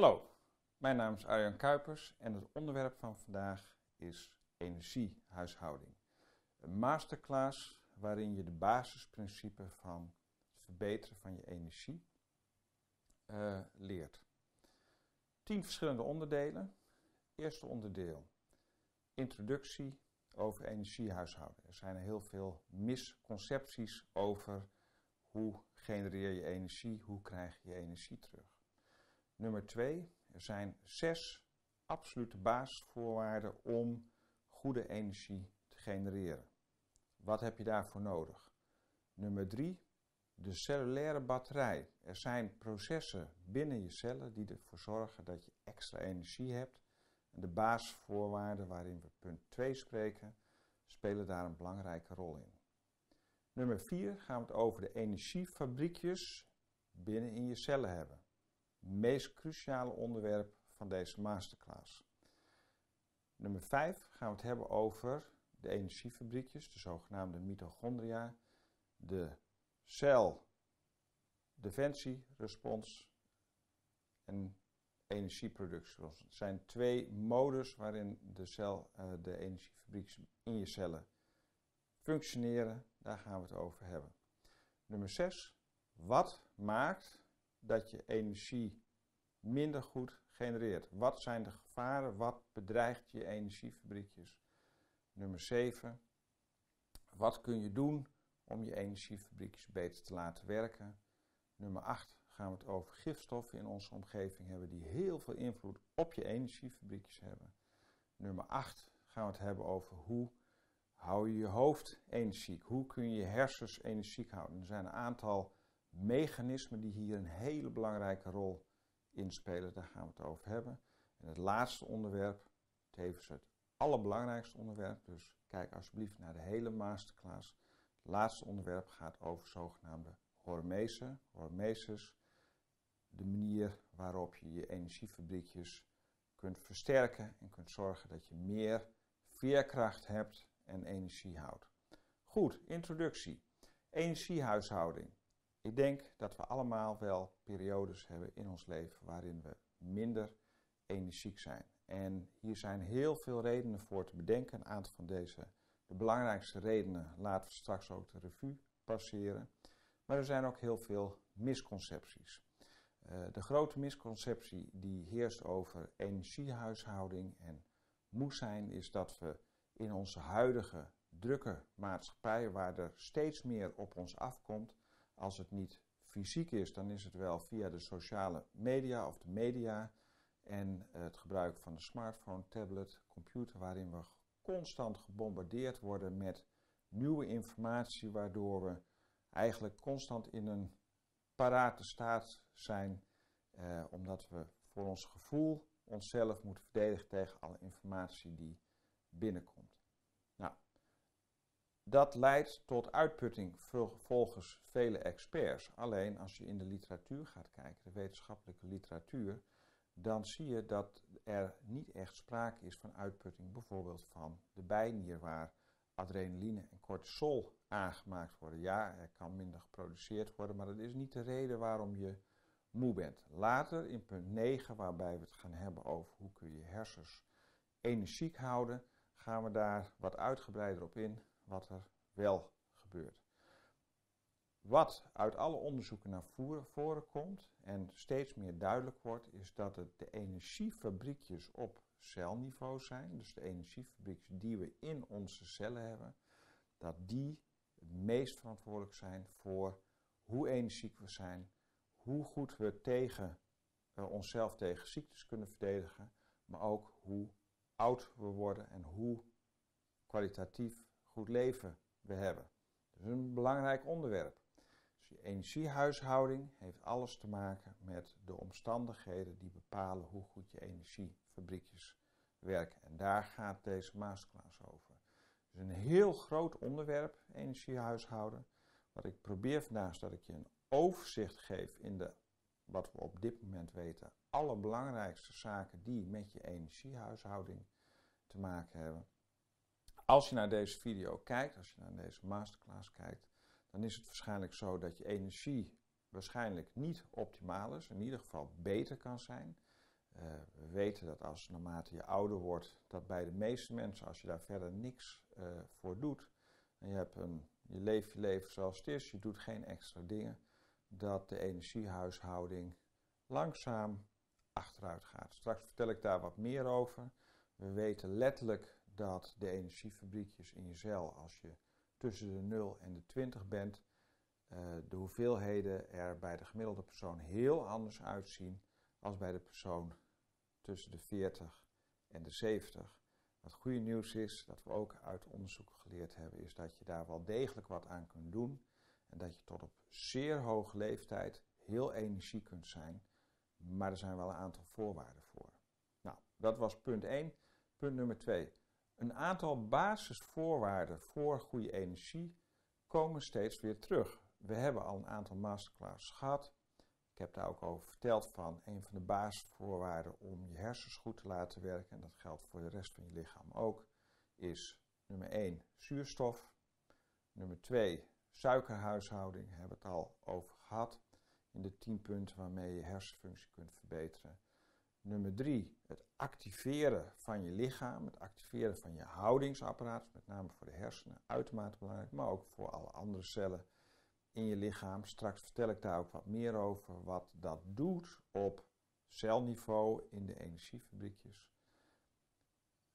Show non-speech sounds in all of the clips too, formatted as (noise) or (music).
Hallo, mijn naam is Arjan Kuipers en het onderwerp van vandaag is energiehuishouding. Een masterclass waarin je de basisprincipes van het verbeteren van je energie uh, leert. Tien verschillende onderdelen. Eerste onderdeel, introductie over energiehuishouden. Er zijn heel veel misconcepties over hoe genereer je energie, hoe krijg je energie terug. Nummer twee, er zijn zes absolute basisvoorwaarden om goede energie te genereren. Wat heb je daarvoor nodig? Nummer drie, de cellulaire batterij. Er zijn processen binnen je cellen die ervoor zorgen dat je extra energie hebt. De basisvoorwaarden waarin we punt 2 spreken, spelen daar een belangrijke rol in. Nummer 4 gaan we het over de energiefabriekjes binnen in je cellen hebben. Meest cruciale onderwerp van deze masterclass. Nummer 5 gaan we het hebben over de energiefabriekjes, de zogenaamde mitochondria, de cel defensierespons en energieproductie. Het zijn twee modus waarin de, cel, uh, de energiefabriekjes in je cellen functioneren. Daar gaan we het over hebben. Nummer 6. Wat maakt dat je energie minder goed genereert? Wat zijn de gevaren? Wat bedreigt je energiefabriekjes? Nummer 7. Wat kun je doen om je energiefabriekjes beter te laten werken? Nummer 8 gaan we het over gifstoffen in onze omgeving hebben die heel veel invloed op je energiefabriekjes hebben. Nummer 8 gaan we het hebben over hoe hou je je hoofd energiek? Hoe kun je je hersens energiek houden? Er zijn een aantal mechanismen die hier een hele belangrijke rol in spelen. Daar gaan we het over hebben. En het laatste onderwerp, tevens het allerbelangrijkste onderwerp, dus kijk alsjeblieft naar de hele masterclass. Het laatste onderwerp gaat over zogenaamde hormezen, hormeses. De manier waarop je je energiefabriekjes kunt versterken en kunt zorgen dat je meer veerkracht hebt en energie houdt. Goed, introductie. Energiehuishouding. Ik denk dat we allemaal wel periodes hebben in ons leven waarin we minder energiek zijn. En hier zijn heel veel redenen voor te bedenken. Een aantal van deze, de belangrijkste redenen, laten we straks ook de revue passeren. Maar er zijn ook heel veel misconcepties. Uh, de grote misconceptie die heerst over energiehuishouding en moe zijn is dat we in onze huidige drukke maatschappij, waar er steeds meer op ons afkomt, als het niet fysiek is, dan is het wel via de sociale media of de media en het gebruik van de smartphone, tablet, computer, waarin we constant gebombardeerd worden met nieuwe informatie, waardoor we eigenlijk constant in een parate staat zijn, eh, omdat we voor ons gevoel onszelf moeten verdedigen tegen alle informatie die binnenkomt. Dat leidt tot uitputting volgens vele experts. Alleen als je in de literatuur gaat kijken, de wetenschappelijke literatuur, dan zie je dat er niet echt sprake is van uitputting, bijvoorbeeld van de bijnier, waar adrenaline en cortisol aangemaakt worden. Ja, er kan minder geproduceerd worden, maar dat is niet de reden waarom je moe bent. Later in punt 9, waarbij we het gaan hebben over hoe kun je hersens energiek houden, gaan we daar wat uitgebreider op in wat er wel gebeurt. Wat uit alle onderzoeken naar voren komt en steeds meer duidelijk wordt, is dat het de energiefabriekjes op celniveau zijn, dus de energiefabriekjes die we in onze cellen hebben, dat die het meest verantwoordelijk zijn voor hoe energiek we zijn, hoe goed we tegen, uh, onszelf tegen ziektes kunnen verdedigen, maar ook hoe oud we worden en hoe kwalitatief goed leven we hebben. Dat is een belangrijk onderwerp. Dus je energiehuishouding heeft alles te maken met de omstandigheden die bepalen hoe goed je energiefabriekjes werken. En daar gaat deze masterclass over. Dus een heel groot onderwerp, energiehuishouden. Wat ik probeer vandaag is dat ik je een overzicht geef in de, wat we op dit moment weten, allerbelangrijkste zaken die met je energiehuishouding te maken hebben. Als je naar deze video kijkt, als je naar deze masterclass kijkt, dan is het waarschijnlijk zo dat je energie waarschijnlijk niet optimaal is, in ieder geval beter kan zijn. Uh, we weten dat als naarmate je ouder wordt, dat bij de meeste mensen, als je daar verder niks uh, voor doet, en je, hebt een, je leeft je leven zoals het is, je doet geen extra dingen, dat de energiehuishouding langzaam achteruit gaat. Straks vertel ik daar wat meer over. We weten letterlijk dat de energiefabriekjes in je cel, als je tussen de 0 en de 20 bent, uh, de hoeveelheden er bij de gemiddelde persoon heel anders uitzien als bij de persoon tussen de 40 en de 70. Het goede nieuws is, dat we ook uit onderzoek geleerd hebben, is dat je daar wel degelijk wat aan kunt doen. En dat je tot op zeer hoge leeftijd heel energiek kunt zijn. Maar er zijn wel een aantal voorwaarden voor. Nou, dat was punt 1. Punt nummer 2. Een aantal basisvoorwaarden voor goede energie komen steeds weer terug. We hebben al een aantal masterclasses gehad. Ik heb daar ook over verteld van een van de basisvoorwaarden om je hersens goed te laten werken, en dat geldt voor de rest van je lichaam ook, is nummer 1 zuurstof. Nummer 2 suikerhuishouding, hebben we het al over gehad in de 10 punten waarmee je hersenfunctie kunt verbeteren. Nummer 3, het activeren van je lichaam, het activeren van je houdingsapparaat, met name voor de hersenen, uitermate belangrijk, maar ook voor alle andere cellen in je lichaam. Straks vertel ik daar ook wat meer over wat dat doet op celniveau in de energiefabriekjes.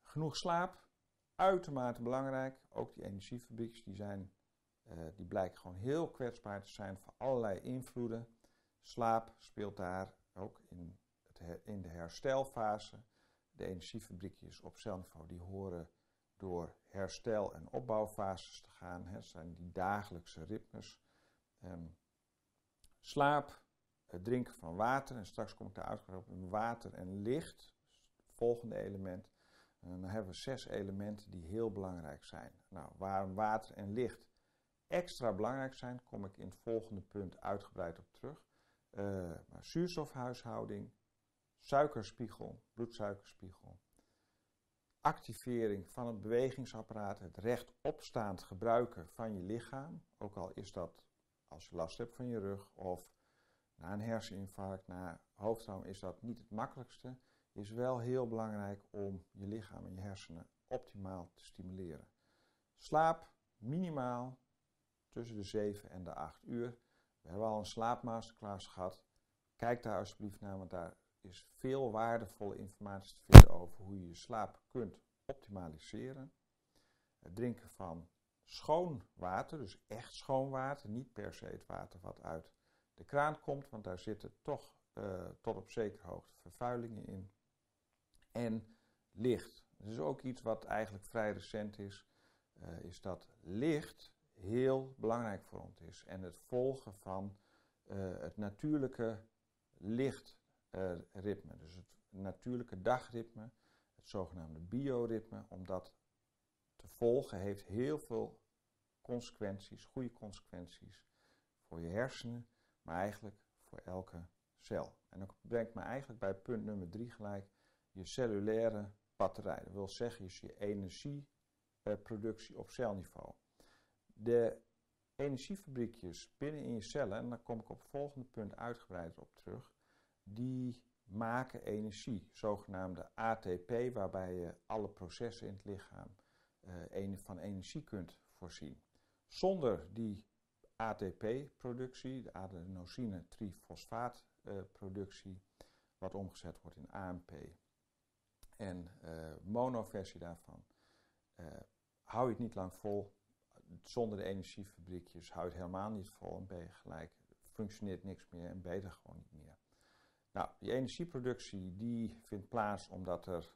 Genoeg slaap, uitermate belangrijk. Ook die energiefabriekjes die zijn, uh, die blijken gewoon heel kwetsbaar te zijn voor allerlei invloeden. Slaap speelt daar ook in, in de herstelfase. De energiefabriekjes op celniveau die horen door herstel- en opbouwfases te gaan. Het zijn die dagelijkse ritmes. Um, slaap, het drinken van water, en straks kom ik daar uitgebreid op, water en licht, het volgende element. En dan hebben we zes elementen die heel belangrijk zijn. Nou, waarom water en licht extra belangrijk zijn, kom ik in het volgende punt uitgebreid op terug. Uh, maar zuurstofhuishouding, suikerspiegel, bloedsuikerspiegel, activering van het bewegingsapparaat, het rechtopstaand gebruiken van je lichaam, ook al is dat als je last hebt van je rug of na een herseninfarct, na hoofdtrauma, is dat niet het makkelijkste. Is wel heel belangrijk om je lichaam en je hersenen optimaal te stimuleren. Slaap minimaal tussen de 7 en de 8 uur. We hebben al een slaapmasterclass gehad. Kijk daar alsjeblieft naar, want daar is veel waardevolle informatie te vinden over hoe je je slaap kunt optimaliseren. Het drinken van schoon water, dus echt schoon water, niet per se het water wat uit de kraan komt, want daar zitten toch uh, tot op zekere hoogte vervuilingen in. En licht. Dat is ook iets wat eigenlijk vrij recent is, uh, is dat licht heel belangrijk voor ons is. En het volgen van uh, het natuurlijke lichtritme, dus het natuurlijke dagritme, het zogenaamde bioritme, omdat te volgen heeft heel veel consequenties, goede consequenties voor je hersenen, maar eigenlijk voor elke cel. En dat brengt me eigenlijk bij punt nummer drie gelijk, je cellulaire batterij. Dat wil zeggen, is je energieproductie op celniveau. De energiefabriekjes binnen in je cellen, en daar kom ik op het volgende punt uitgebreid op terug, die maken energie, zogenaamde ATP, waarbij je alle processen in het lichaam uh, van energie kunt voorzien. Zonder die ATP-productie, de adenosine trifosfaatproductie, uh, wat omgezet wordt in AMP en uh, monoversie daarvan, hou je het niet lang vol. Zonder de energiefabriekjes hou je het helemaal niet vol en ben je gelijk, functioneert niks meer en ben je er gewoon niet meer. Nou, die energieproductie die vindt plaats omdat er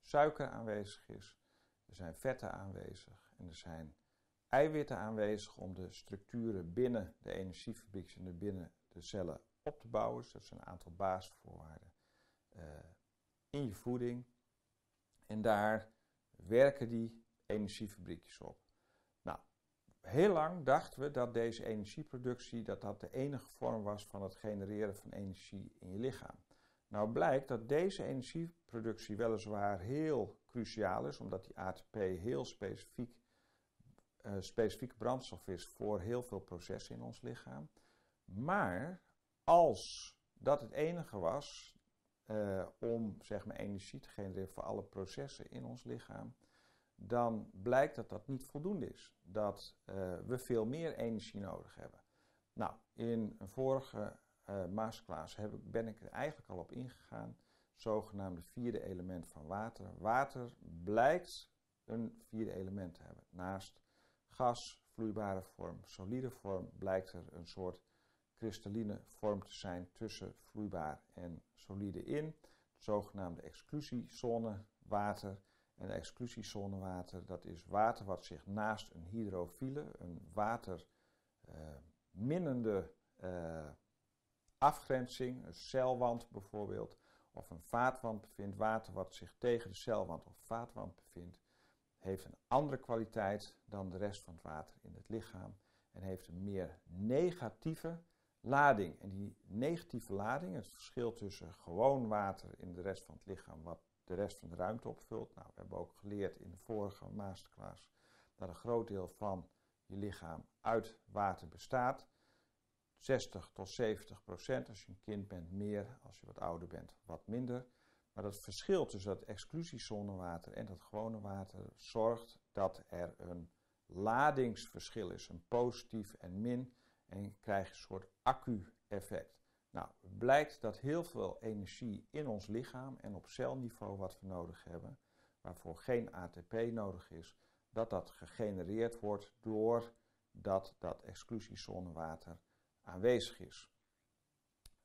suiker aanwezig is, er zijn vetten aanwezig en er zijn eiwitten aanwezig om de structuren binnen de energiefabriek en binnen de cellen op te bouwen. Dus dat zijn een aantal basisvoorwaarden uh, in je voeding. En daar werken die energiefabriekjes op. Heel lang dachten we dat deze energieproductie dat dat de enige vorm was van het genereren van energie in je lichaam. Nou blijkt dat deze energieproductie weliswaar heel cruciaal is, omdat die ATP heel specifiek, uh, brandstof is voor heel veel processen in ons lichaam. Maar als dat het enige was, eh, om zeg maar, energie te genereren voor alle processen in ons lichaam, dan blijkt dat dat niet voldoende is. Dat eh, we veel meer energie nodig hebben. Nou, in een vorige uh, masterclass heb ik, ben ik er eigenlijk al op ingegaan. Zogenaamde vierde element van water. Water blijkt een vierde element te hebben. Naast gas, vloeibare vorm, solide vorm, blijkt er een soort kristalline vorm te zijn tussen vloeibaar en solide in. De zogenaamde exclusiezone water. En de exclusiezone water, dat is water wat zich naast een hydrofiele, een waterminnende uh, uh, afgrenzing, een celwand bijvoorbeeld, of een vaatwand bevindt. Water wat zich tegen de celwand of vaatwand bevindt, heeft een andere kwaliteit dan de rest van het water in het lichaam en heeft een meer negatieve lading. En die negatieve lading, het verschil tussen gewoon water in de rest van het lichaam, wat de rest van de ruimte opvult. Nou, we hebben ook geleerd in de vorige masterclass dat een groot deel van je lichaam uit water bestaat. 60 tot 70 procent. Als je een kind bent, meer. Als je wat ouder bent, wat minder. Maar dat verschil tussen dat exclusiezonewater en dat gewone water zorgt dat er een ladingsverschil is, een positief en min. En je krijgt een soort accu-effect. Nou, blijkt dat heel veel energie in ons lichaam en op celniveau wat we nodig hebben, waarvoor geen ATP nodig is, dat dat gegenereerd wordt doordat dat exclusiezonewater aanwezig is.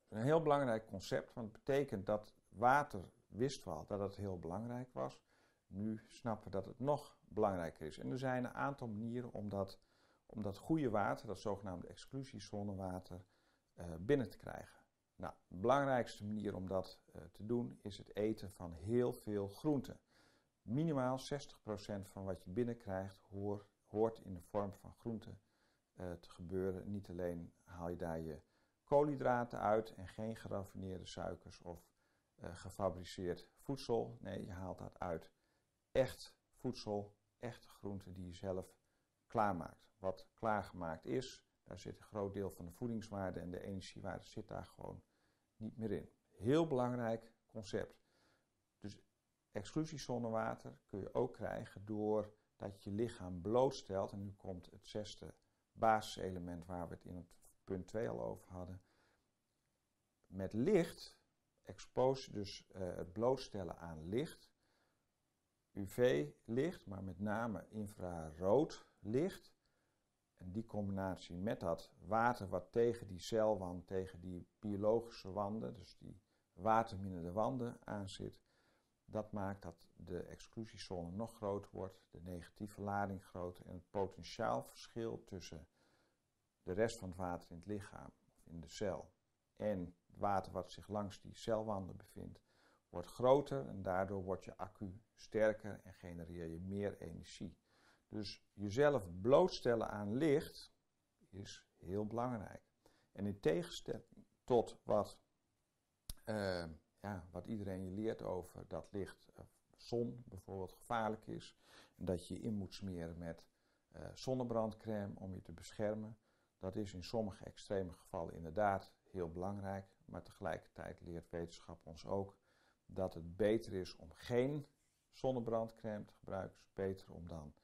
Een heel belangrijk concept, want het betekent dat water, wisten we al dat het heel belangrijk was. Nu snappen we dat het nog belangrijker is. En er zijn een aantal manieren om dat, om dat goede water, dat zogenaamde exclusiezonewater, uh, binnen te krijgen. Nou, de belangrijkste manier om dat uh, te doen is het eten van heel veel groenten. Minimaal 60% van wat je binnenkrijgt hoor, hoort in de vorm van groenten uh, te gebeuren. Niet alleen haal je daar je koolhydraten uit en geen geraffineerde suikers of uh, gefabriceerd voedsel. Nee, je haalt dat uit echt voedsel, echte groenten die je zelf klaarmaakt. Wat klaargemaakt is, daar zit een groot deel van de voedingswaarde en de energiewaarde zit daar gewoon niet meer in. Heel belangrijk concept. Dus exclusiezonnewater kun je ook krijgen doordat je lichaam blootstelt. En nu komt het zesde basiselement waar we het in het punt 2 al over hadden. Met licht, expose, dus uh, het blootstellen aan licht, UV-licht, maar met name infrarood licht. En die combinatie met dat water wat tegen die celwand, tegen die biologische wanden, dus die waterminnende wanden aanzit, dat maakt dat de exclusiezone nog groter wordt, de negatieve lading groter en het potentiaalverschil tussen de rest van het water in het lichaam of in de cel en het water wat zich langs die celwanden bevindt, wordt groter en daardoor wordt je accu sterker en genereer je meer energie. Dus jezelf blootstellen aan licht is heel belangrijk. En in tegenstelling tot wat, uh, ja, wat iedereen je leert over dat licht, uh, zon bijvoorbeeld, gevaarlijk is. En dat je je in moet smeren met uh, zonnebrandcrème om je te beschermen. Dat is in sommige extreme gevallen inderdaad heel belangrijk. Maar tegelijkertijd leert wetenschap ons ook dat het beter is om geen zonnebrandcrème te gebruiken. Het beter om dan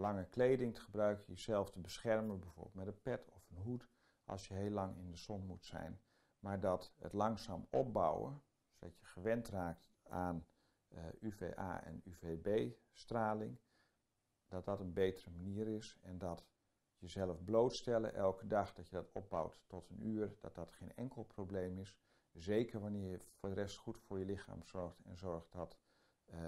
lange kleding te gebruiken, jezelf te beschermen, bijvoorbeeld met een pet of een hoed, als je heel lang in de zon moet zijn. Maar dat het langzaam opbouwen, zodat je gewend raakt aan uh, eh, UVA en UVB-straling, dat dat een betere manier is en dat jezelf blootstellen elke dag, dat je dat opbouwt tot een uur, dat dat geen enkel probleem is. Zeker wanneer je voor de rest goed voor je lichaam zorgt en zorgt dat uh,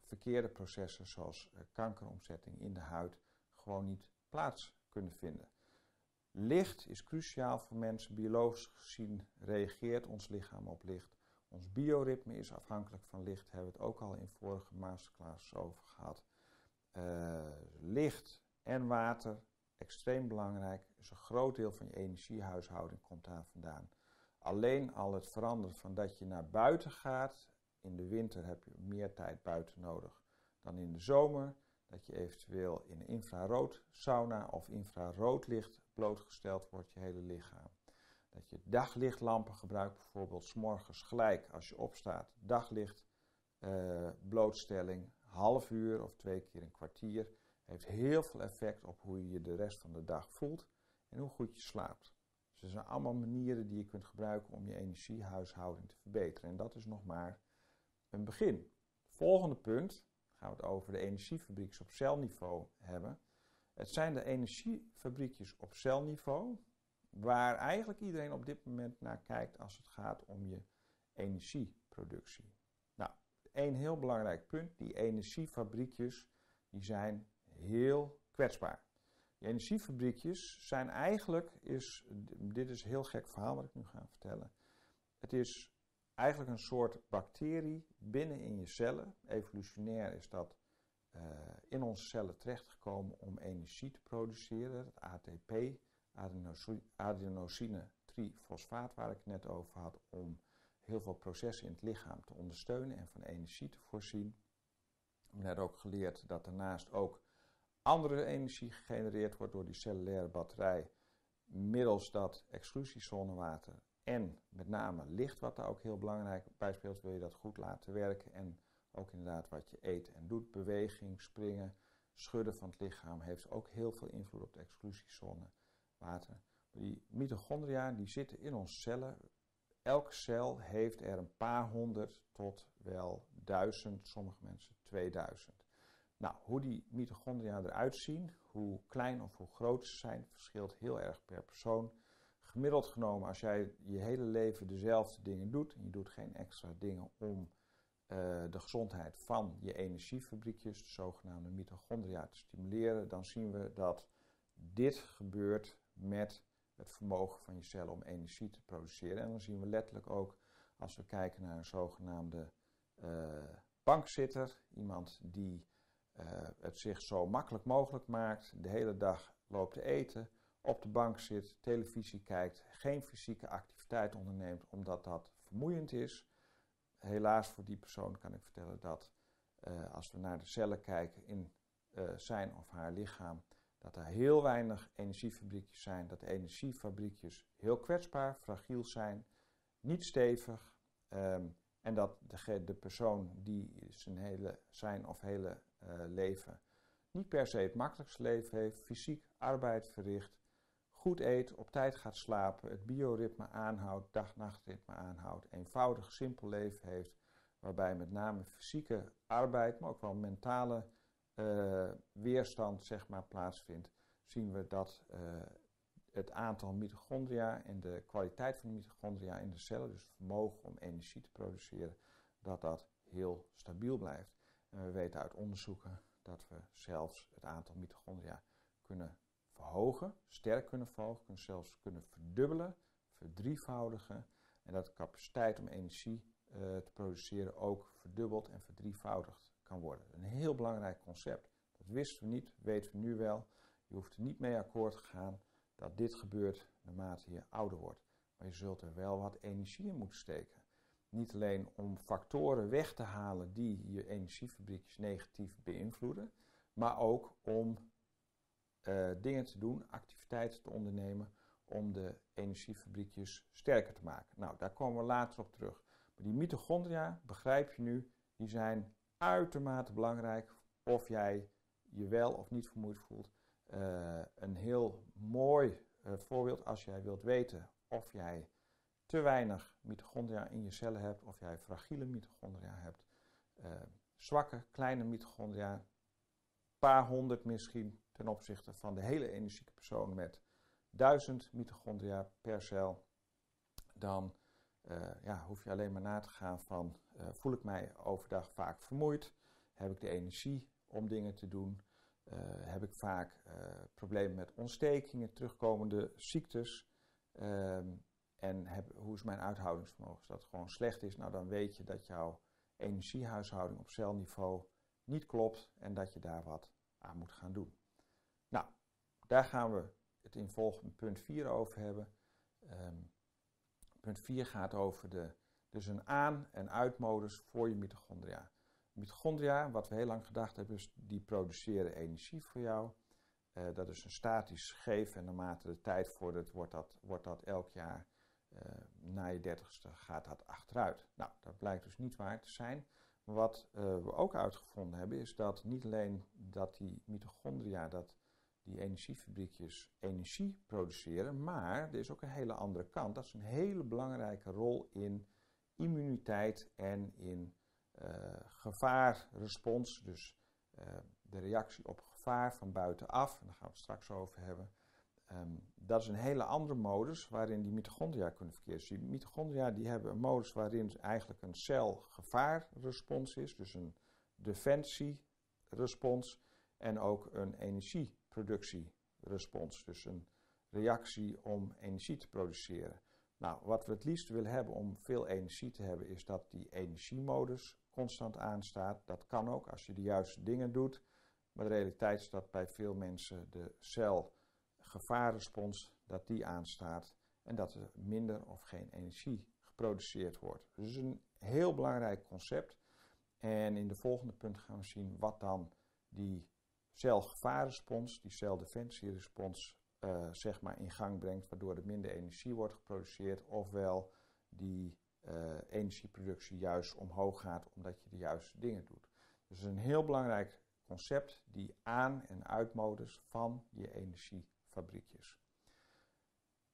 verkeerde processen zoals uh, kankeromzetting in de huid gewoon niet plaats kunnen vinden. Licht is cruciaal voor mensen. Biologisch gezien reageert ons lichaam op licht. Ons bioritme is afhankelijk van licht. Daar hebben we het ook al in vorige masterclass over gehad. Uh, licht en water, extreem belangrijk. Dus een groot deel van je energiehuishouding komt daar vandaan. Alleen al het veranderen van dat je naar buiten gaat in de winter heb je meer tijd buiten nodig dan in de zomer. Dat je eventueel in infrarood sauna of infraroodlicht blootgesteld wordt, je hele lichaam. Dat je daglichtlampen gebruikt, bijvoorbeeld morgens gelijk als je opstaat. Daglicht, uh, blootstelling, half uur of twee keer een kwartier. Heeft heel veel effect op hoe je je de rest van de dag voelt en hoe goed je slaapt. Dus er zijn allemaal manieren die je kunt gebruiken om je energiehuishouding te verbeteren. En dat is nog maar een begin. Volgende punt gaan we het over de energiefabriekjes op celniveau hebben. Het zijn de energiefabriekjes op celniveau waar eigenlijk iedereen op dit moment naar kijkt als het gaat om je energieproductie. Nou, één heel belangrijk punt, die energiefabriekjes die zijn heel kwetsbaar. Die energiefabriekjes zijn eigenlijk, is, dit is een heel gek verhaal wat ik nu ga vertellen. Het is eigenlijk een soort bacterie binnen in je cellen. Evolutionair is dat uh, in onze cellen terechtgekomen om energie te produceren, het ATP, adenosine trifosfaat, waar ik het net over had, om heel veel processen in het lichaam te ondersteunen en van energie te voorzien. We hebben ook geleerd dat daarnaast ook andere energie gegenereerd wordt door die cellulaire batterij middels dat exclusiezonewater en met name licht, wat daar ook heel belangrijk bij speelt, wil je dat goed laten werken. En ook inderdaad wat je eet en doet, beweging, springen, schudden van het lichaam, heeft ook heel veel invloed op de exclusiezone water. Die mitochondria die zitten in onze cellen. Elke cel heeft er een paar honderd tot wel duizend, sommige mensen 2000. Nou, hoe die mitochondria eruit zien, hoe klein of hoe groot ze zijn, verschilt heel erg per persoon. Gemiddeld genomen, als jij je hele leven dezelfde dingen doet en je doet geen extra dingen om uh, de gezondheid van je energiefabriekjes, de zogenaamde mitochondria, te stimuleren, dan zien we dat dit gebeurt met het vermogen van je cellen om energie te produceren. En dan zien we letterlijk ook, als we kijken naar een zogenaamde uh, bankzitter, iemand die uh, het zich zo makkelijk mogelijk maakt, de hele dag loopt te eten, op de bank zit, televisie kijkt, geen fysieke activiteit onderneemt omdat dat vermoeiend is. Helaas voor die persoon kan ik vertellen dat uh, als we naar de cellen kijken in uh, zijn of haar lichaam, dat er heel weinig energiefabriekjes zijn, dat energiefabriekjes heel kwetsbaar, fragiel zijn, niet stevig um, en dat de, de, persoon die zijn, hele, zijn of hele uh, leven niet per se het makkelijkste leven heeft, fysiek arbeid verricht, goed eet, op tijd gaat slapen, het bioritme aanhoudt, dag-nachtritme aanhoudt, eenvoudig, simpel leven heeft, waarbij met name fysieke arbeid, maar ook wel mentale uh, weerstand zeg maar, plaatsvindt, zien we dat uh, het aantal mitochondria en de kwaliteit van de mitochondria in de cellen, dus het vermogen om energie te produceren, dat dat heel stabiel blijft. En we weten uit onderzoeken dat we zelfs het aantal mitochondria kunnen verhogen, sterk kunnen verhogen, kunnen zelfs kunnen verdubbelen, verdrievoudigen. En dat de capaciteit om energie uh, te produceren ook verdubbeld en verdrievoudigd kan worden. Een heel belangrijk concept. Dat wisten we niet, weten we nu wel. Je hoeft er niet mee akkoord te gaan dat dit gebeurt naarmate je ouder wordt. Maar je zult er wel wat energie in moeten steken. Niet alleen om factoren weg te halen die je energiefabriekjes negatief beïnvloeden, maar ook om uh, dingen te doen, activiteiten te ondernemen om de energiefabriekjes sterker te maken. Nou, daar komen we later op terug. Maar die mitochondria, begrijp je nu, die zijn uitermate belangrijk of jij je wel of niet vermoeid voelt. Uh, een heel mooi uh, voorbeeld als jij wilt weten of jij te weinig mitochondria in je cellen hebt of jij fragiele mitochondria hebt. Zwakke, kleine mitochondria, paar honderd misschien ten opzichte van de hele energieke persoon met duizend mitochondria per cel. Dan ja, hoef je alleen maar na te gaan van uh, voel ik mij overdag vaak vermoeid? Heb ik de energie om dingen te doen? Uh, heb ik vaak problemen met ontstekingen, terugkomende ziektes? Um, en heb, hoe is mijn uithoudingsvermogen? Als dat gewoon slecht is, nou dan weet je dat jouw energiehuishouding op celniveau niet klopt en dat je daar wat aan moet gaan doen. Nou, daar gaan we het in volgende punt 4 over hebben. Um, punt 4 gaat over de dus een aan- en uitmodus voor je mitochondria. Mitochondria, wat we heel lang gedacht hebben, is die produceren energie voor jou. Uh, dat is een statisch gegeven en naarmate de tijd vordert, wordt dat, wordt dat elk jaar na je dertigste gaat dat achteruit. Nou, dat blijkt dus niet waar te zijn. Wat we ook uitgevonden hebben is dat niet alleen dat die mitochondria, dat die energiefabriekjes energie produceren, maar er is ook een hele andere kant. Dat is een hele belangrijke rol in immuniteit en in gevaarrespons. Dus de reactie op gevaar van buitenaf, en daar gaan we het straks over hebben. Ehm, dat is een hele andere modus waarin die mitochondria kunnen verkeren. Dus die mitochondria die hebben een modus waarin eigenlijk een cel gevaarrespons is, dus een defensierespons en ook een energieproductierespons, dus een reactie om energie te produceren. Nou, wat we het liefst willen hebben om veel energie te hebben, is dat die energiemodus constant aanstaat. Dat kan ook als je de juiste dingen doet. Maar de realiteit is dat bij veel mensen de cel gevaarrespons, dat die aanstaat en dat er minder of geen energie geproduceerd wordt. Dus een heel belangrijk concept. En in de volgende punt gaan we zien wat dan die celgevaarrespons, die celdefensierespons, uh, zeg maar in gang brengt, waardoor er minder energie wordt geproduceerd, ofwel die uh, energieproductie juist omhoog gaat omdat je de juiste dingen doet. Dus het is een heel belangrijk concept, die aan- en uitmodus van je energiefabriekjes.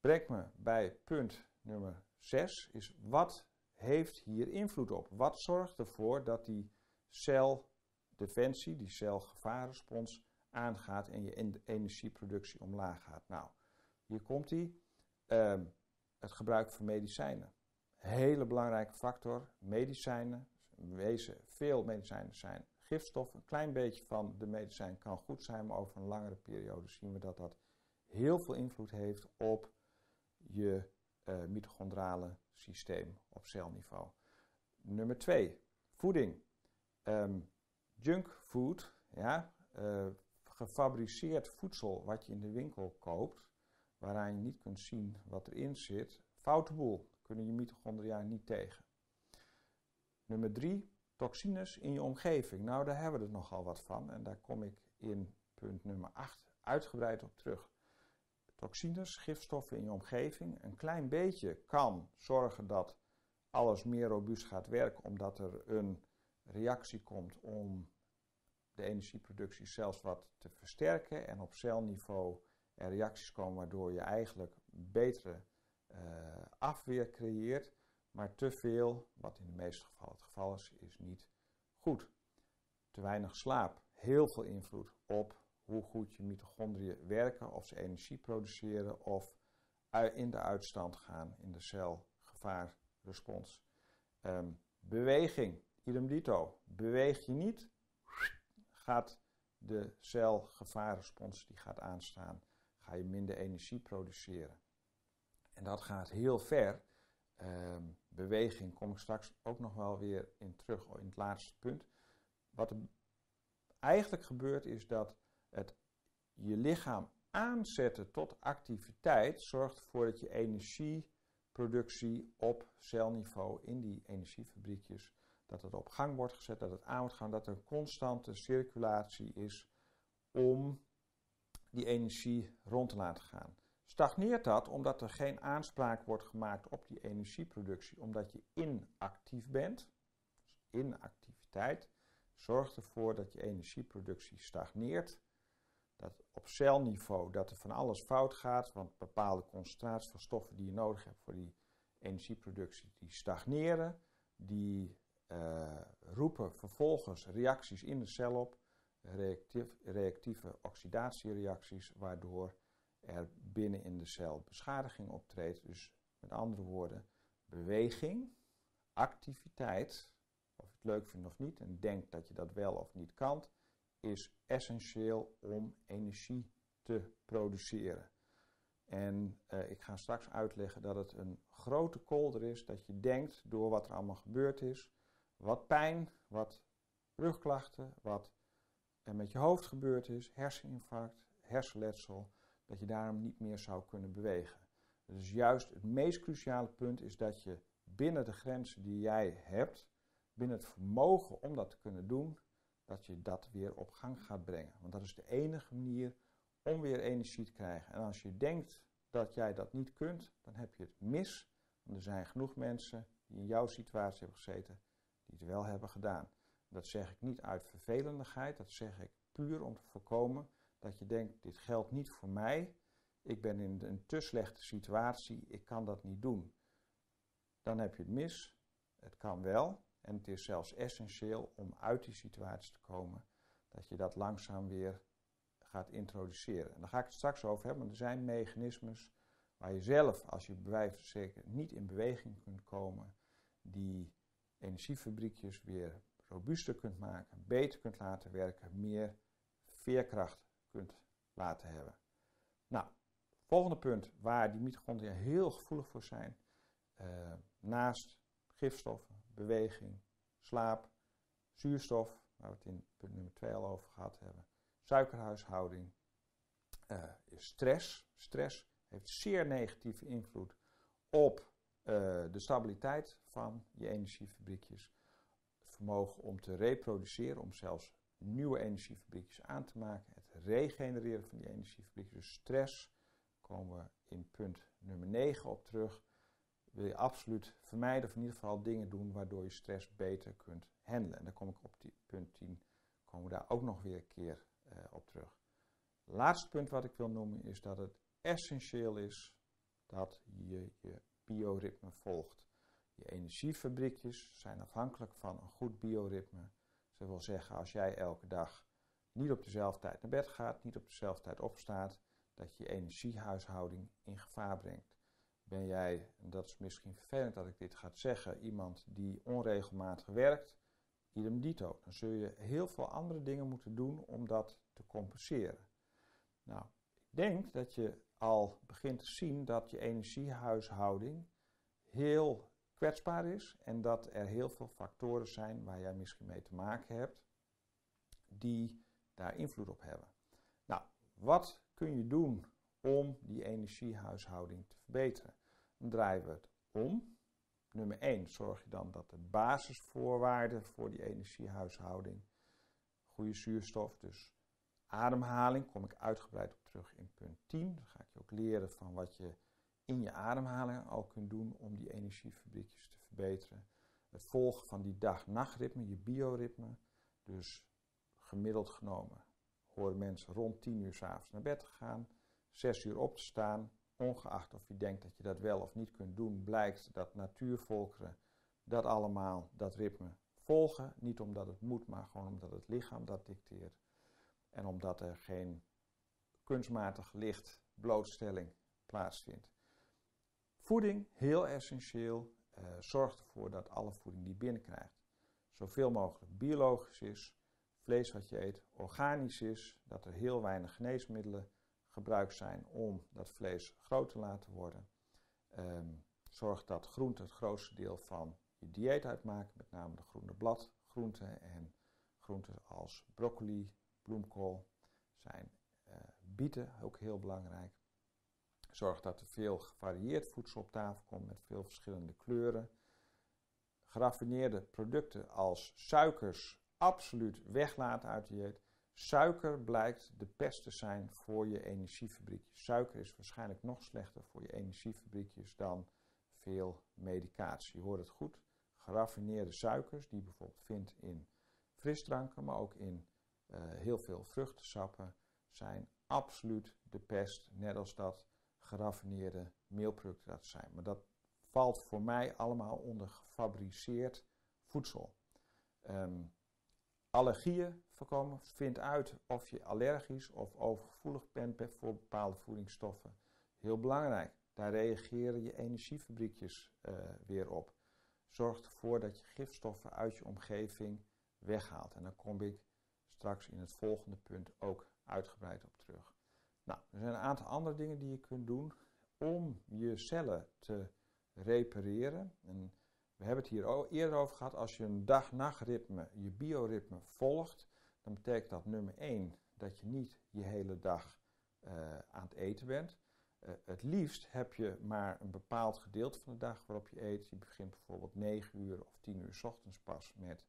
Brengt me bij punt nummer 6, is wat heeft hier invloed op? Wat zorgt ervoor dat die celdefensie, die celgevaarrespons, aangaat en je energieproductie omlaag gaat? Nou, hier komt die. Uh, het gebruik van medicijnen. Hele belangrijke factor. Medicijnen, wezen veel medicijnen zijn gifstof. Een klein beetje van de medicijn kan goed zijn, maar over een langere periode zien we dat dat heel veel invloed heeft op je uh, mitochondrale systeem op celniveau. Nummer 2, voeding. Um, junk food, ja, uh, gefabriceerd voedsel wat je in de winkel koopt, waaraan je niet kunt zien wat erin zit, foute boel, kunnen je mitochondria niet tegen. Nummer 3, toxines in je omgeving. Nou, daar hebben we er nogal wat van en daar kom ik in punt nummer 8 uitgebreid op terug. Toxines, gifstoffen in je omgeving, een klein beetje kan zorgen dat alles meer robuust gaat werken, omdat er een reactie komt om de energieproductie zelfs wat te versterken en op celniveau er reacties komen waardoor je eigenlijk betere uh, afweer creëert. Maar te veel, wat in de meeste gevallen het geval is, is niet goed. Te weinig slaap, heel veel invloed op hoe goed je mitochondriën werken, of ze energie produceren of in de uitstand gaan in de cel gevaarrespons. Um, beweging, idem dito. Beweeg je niet, gaat de cel gevaarrespons die gaat aanstaan, ga je minder energie produceren. En dat gaat heel ver. Um, beweging kom ik straks ook nog wel weer in terug in het laatste punt. Wat er eigenlijk gebeurt is dat het je lichaam aanzetten tot activiteit zorgt ervoor dat je energieproductie op celniveau in die energiefabriekjes, dat het op gang wordt gezet, dat het aan wordt gaan, dat er een constante circulatie is om die energie rond te laten gaan. Stagneert dat omdat er geen aanspraak wordt gemaakt op die energieproductie, omdat je inactief bent, dus inactiviteit, zorgt ervoor dat je energieproductie stagneert. Dat op celniveau dat er van alles fout gaat, want bepaalde concentraties van stoffen die je nodig hebt voor die energieproductie, die stagneren. Die uh, roepen vervolgens reacties in de cel op, reactief, reactieve oxidatiereacties, waardoor er binnen in de cel beschadiging optreedt. Dus met andere woorden, beweging, activiteit, of je het leuk vindt of niet, en denkt dat je dat wel of niet kan, is essentieel om energie te produceren. En uh, ik ga straks uitleggen dat het een grote kolder is dat je denkt door wat er allemaal gebeurd is, wat pijn, wat rugklachten, wat er met je hoofd gebeurd is, herseninfarct, hersenletsel, dat je daarom niet meer zou kunnen bewegen. Dus juist het meest cruciale punt is dat je binnen de grenzen die jij hebt, binnen het vermogen om dat te kunnen doen, dat je dat weer op gang gaat brengen. Want dat is de enige manier om weer energie te krijgen. En als je denkt dat jij dat niet kunt, dan heb je het mis. Want er zijn genoeg mensen die in jouw situatie hebben gezeten, die het wel hebben gedaan. Dat zeg ik niet uit vervelendigheid, dat zeg ik puur om te voorkomen dat je denkt, dit geldt niet voor mij, ik ben in een te slechte situatie, ik kan dat niet doen. Dan heb je het mis, het kan wel en het is zelfs essentieel om uit die situatie te komen, dat je dat langzaam weer gaat introduceren. En daar ga ik het straks over hebben, want er zijn mechanismes waar je zelf, als je bij zeker niet in beweging kunt komen, die energiefabriekjes weer robuuster kunt maken, beter kunt laten werken, meer veerkracht kunt laten hebben. Nou, volgende punt waar die mitochondria heel gevoelig voor zijn, uh, naast gifstoffen, beweging, slaap, zuurstof, waar we het in punt nummer 2 al over gehad hebben, suikerhuishouding, uh, is stress. Stress heeft zeer negatieve invloed op de stabiliteit van je energiefabriekjes. Het vermogen om te reproduceren, om zelfs nieuwe energiefabriekjes aan te maken. Het regenereren van die energiefabriekjes. Dus stress, komen we in punt nummer 9 op terug. Wil je absoluut vermijden of in ieder geval dingen doen waardoor je stress beter kunt handelen. En dan kom ik op die punt 10, komen we daar ook nog weer een keer uh, op terug. Laatste punt wat ik wil noemen is dat het essentieel is dat je je bioritme volgt. Je energiefabriekjes zijn afhankelijk van een goed bioritme. Dat wil zeggen, als jij elke dag niet op dezelfde tijd naar bed gaat, niet op dezelfde tijd opstaat, dat je je energiehuishouding in gevaar brengt. Ben jij, en dat is misschien vervelend dat ik dit ga zeggen, iemand die onregelmatig werkt, idem dito. Dan zul je heel veel andere dingen moeten doen om dat te compenseren. Nou, ik denk dat je al begint te zien dat je energiehuishouding heel kwetsbaar is en dat er heel veel factoren zijn waar jij misschien mee te maken hebt die daar invloed op hebben. Nou, wat kun je doen om die energiehuishouding te verbeteren? Dan draaien we het om. Nummer 1 zorg je dan dat de basisvoorwaarden voor die energiehuishouding, goede zuurstof, dus ademhaling, kom ik uitgebreid op terug in punt 10. Dan ga ik je ook leren van wat je in je ademhaling al kunt doen om die energiefabriekjes te verbeteren. Het volgen van die dag-nachtritme, je bioritme. Dus gemiddeld genomen horen mensen rond 10 uur s'avonds naar bed te gaan, 6 uur op te staan. Ongeacht of je denkt dat je dat wel of niet kunt doen, blijkt dat natuurvolkeren dat allemaal, dat ritme volgen. Niet omdat het moet, maar gewoon omdat het lichaam dat dicteert. En omdat er geen kunstmatig licht blootstelling plaatsvindt. Voeding, heel essentieel. Uh, zorg ervoor dat alle voeding die je binnenkrijgt zoveel mogelijk biologisch is. Vlees wat je eet organisch is. Dat er heel weinig geneesmiddelen gebruikt zijn om dat vlees groot te laten worden. Um, zorg dat groenten het grootste deel van je dieet uitmaken. Met name de groene bladgroenten en groenten als broccoli, bloemkool. Zijn uh, bieten ook heel belangrijk. Zorg dat er veel gevarieerd voedsel op tafel komt met veel verschillende kleuren. Geraffineerde producten als suikers absoluut weglaten uit dieet. Suiker blijkt de pest te zijn voor je energiefabriekjes. Suiker is waarschijnlijk nog slechter voor je energiefabriekjes dan veel medicatie. Je hoort het goed. Geraffineerde suikers, die je bijvoorbeeld vindt in frisdranken, maar ook in heel veel vruchtensappen, zijn absoluut de pest. Net als dat geraffineerde meelproducten dat zijn. Maar dat valt voor mij allemaal onder gefabriceerd voedsel. Um, allergieën voorkomen. Vind uit of je allergisch of overgevoelig bent voor bepaalde voedingsstoffen. Heel belangrijk. Daar reageren je energiefabriekjes uh, weer op. Zorg ervoor dat je gifstoffen uit je omgeving weghaalt. En dan kom ik straks in het volgende punt ook uitgebreid op terug. Nou, er zijn een aantal andere dingen die je kunt doen om je cellen te repareren. En we hebben het hier eerder over gehad. Als je een dag-nachtritme, je bioritme volgt, dan betekent dat nummer 1 dat je niet je hele dag uh, aan het eten bent. Uh, het liefst heb je maar een bepaald gedeelte van de dag waarop je eet. Je begint bijvoorbeeld 9 uur of 10 uur s ochtends pas met